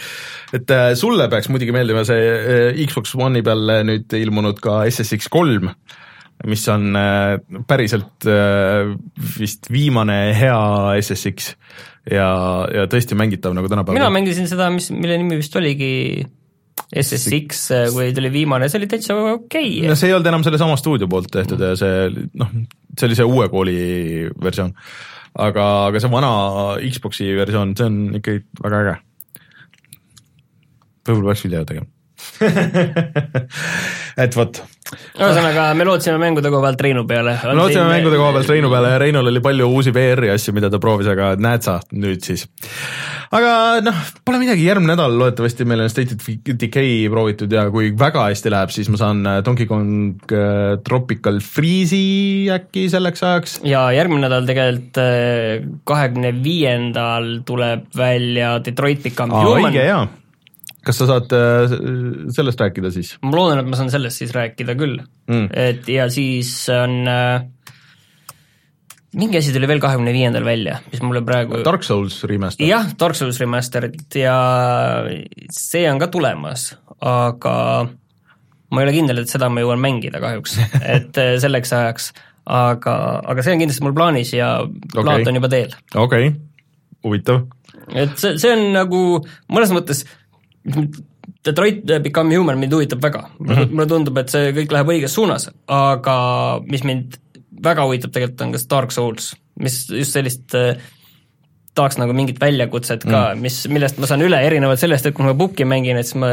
et äh, sulle peaks muidugi meeldima see äh, Xbox One'i peal nüüd ilmunud ka SSX kolm, mis on äh, päriselt äh, vist viimane hea SSX ja, ja tõesti mängitav nagu tänapäeval. mina mängisin seda, mis, mille nimi vist oligi SSX, kui tuli viimane, see oli täitsa okei okay.. no see ei olnud enam sellesama stuudio poolt tehtud ja see noh, see oli see uue kooli versioon. aga, aga see vana Xbox'i versioon, see on ikkagi väga äge. võib-olla peaks video tegema et vot. ühesõnaga, me lootsime mängude koha pealt Reinu peale. me lootsime mängude koha pealt Reinu peale ja Reinul oli palju uusi VR-i asju, mida ta proovis, aga näed sa nüüd siis. Aga noh, pole midagi, järgmine nädal loodetavasti meil on State of Decay proovitud ja kui väga hästi läheb, siis ma saan äh, Donkey Kong äh, Tropical Freeze'i äkki selleks ajaks. ja järgmine nädal tegelikult kahekümne viiendal tuleb välja Detroit Become Aa, Human. õige, jaa kas sa saad sellest rääkida siis? ma loodan, et ma saan sellest siis rääkida küll mm., et ja siis on äh, mingi asi tuli veel kahekümne viiendal välja, mis mulle praegu Dark Souls remaster. jah, Dark Souls remastered ja see on ka tulemas, aga ma ei ole kindel, et seda ma jõuan mängida kahjuks et äh, selleks ajaks, aga, aga see on kindlasti mul plaanis ja plaat okay. on juba teel. okei okay., huvitav. et see, see on nagu mõnes mõttes Detroit Become Human mind huvitab väga mm, -hmm. mulle tundub, et see kõik läheb õiges suunas, aga mis mind väga huvitab tegelikult on kas Dark Souls, mis just sellist äh, tahaks nagu mingit väljakutset ka mm., mis, millest ma saan üle, erinevalt sellest, et kui ma Puki mängin, et siis ma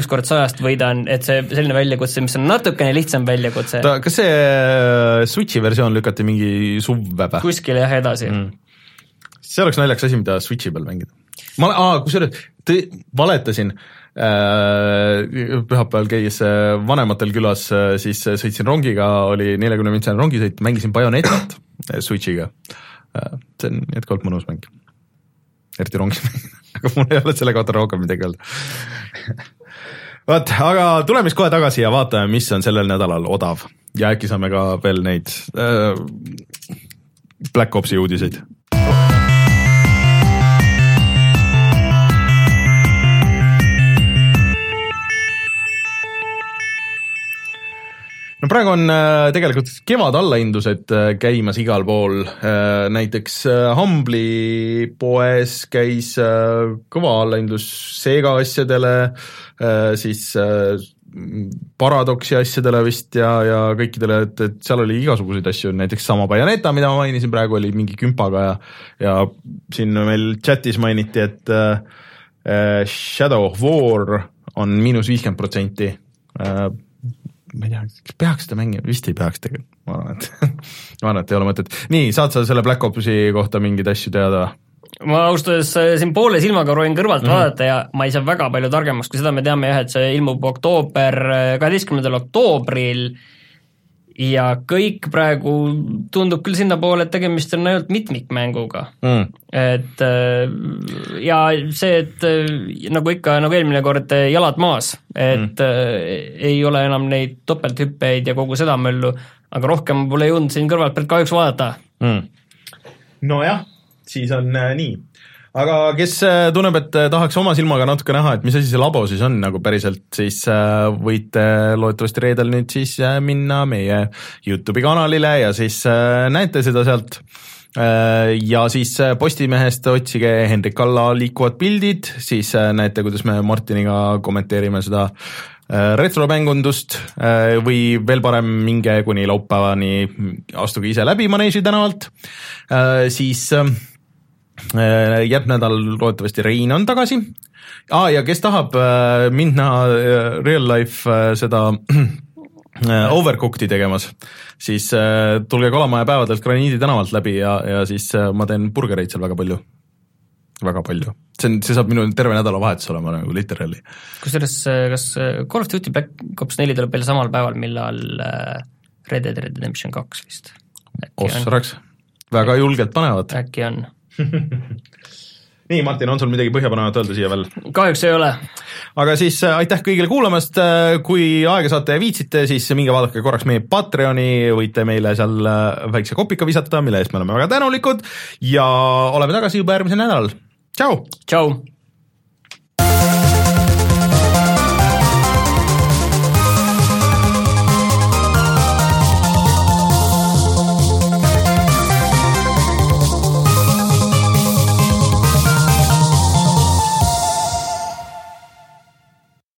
ükskord sajast võidan, et see selline väljakutse, mis on natukene lihtsam väljakutse. kas see äh, Switchi versioon lükati mingi suvve või? kuskile jah, edasi mm.. see oleks naljakas asi, mida Switchi peal mängida. ma, kusjuures, valetasin Äh, pühapäeval käis äh, vanematel külas, äh, siis sõitsin rongiga, oli neljakümne mintsane rongisõit, mängisin Bayonetat Switchiga. see on jätkuvalt mõnus mäng. eriti rongis aga mul ei ole selle kohta rohkem midagi öelda vot, aga tuleme siis kohe tagasi ja vaatame, mis on sellel nädalal odav ja äkki saame ka veel neid äh, Black Opsi uudiseid no praegu on äh, tegelikult kevadallahindlused äh, käimas igal pool, äh, näiteks Humble'i poes käis kõva allahindlus Sega asjadele, siis Paradoxi asjadele vist ja, ja kõikidele, et, et seal oli igasuguseid asju, näiteks sama Bayoneta, mida ma mainisin praegu, oli mingi kümpaga ja ja siin meil chatis mainiti, et äh, Shadow of War on miinus viiskümmend protsenti ma ei tea, kas peaks seda mängima, vist ei peaks tegelikult, ma arvan, et ma arvan, et ei ole mõtet. nii, saad sa selle Black Opsi kohta mingeid asju teada? ma ausalt öeldes äh, siin poole silmaga proovin kõrvalt mm -hmm. vaadata ja ma ei saa väga palju targemaks, kui seda me teame jah, et see ilmub oktoober, äh, kaheteistkümnendal oktoobril ja kõik praegu tundub küll sinnapoole, et tegemist on ainult mitmikmänguga. Mm.. et äh, ja see, et äh, nagu ikka, nagu eelmine kord, äh, jalad maas, et mm. ei ole enam neid topelthüppeid ja kogu seda möllu, aga rohkem pole jõudnud siin kõrvalt pealt kahjuks vaadata. Mm.. nojah, siis on äh, nii aga kes äh, tunneb, et äh, tahaks oma silmaga natuke näha, et mis asi see labo siis on nagu päriselt, siis äh, võite loodetavasti reedel nüüd siis minna meie Youtube'i kanalile ja siis näete seda sealt. ja siis Postimehest otsige Hendrik Alla liikuvad pildid, siis näete, kuidas me Martiniga kommenteerime seda retromängundust või veel parem, minge kuni laupäevani, astuge ise läbi Maneesi tänavalt, siis Äh, järgmine nädal loodetavasti Rein on tagasi ah,. ja kes tahab äh, minna äh, real life seda Overcooked'i tegemas, siis tulge Kalamaja päevadelt Graniidi tänavalt läbi ja, ja siis ma teen burgereid seal väga palju, väga palju. see on, see saab minu terve nädalavahetus olema nagu literally. kusjuures kas Call of Duty Black Ops neli tuleb veel samal päeval, millal Red Dead Redemption kaks vist? ossaraks, väga julgelt panevad. äkki on nii, Martin, on sul midagi põhjapanevat öelda siia veel? kahjuks ei ole. aga siis äh, aitäh kõigile kuulamast, äh, kui aega saate ja viitsite, siis minge vaadake korraks meie Patreoni, võite meile seal äh, väikse kopika visata, mille eest me oleme väga tänulikud ja oleme tagasi juba järgmisel nädalal, tšau! tšau!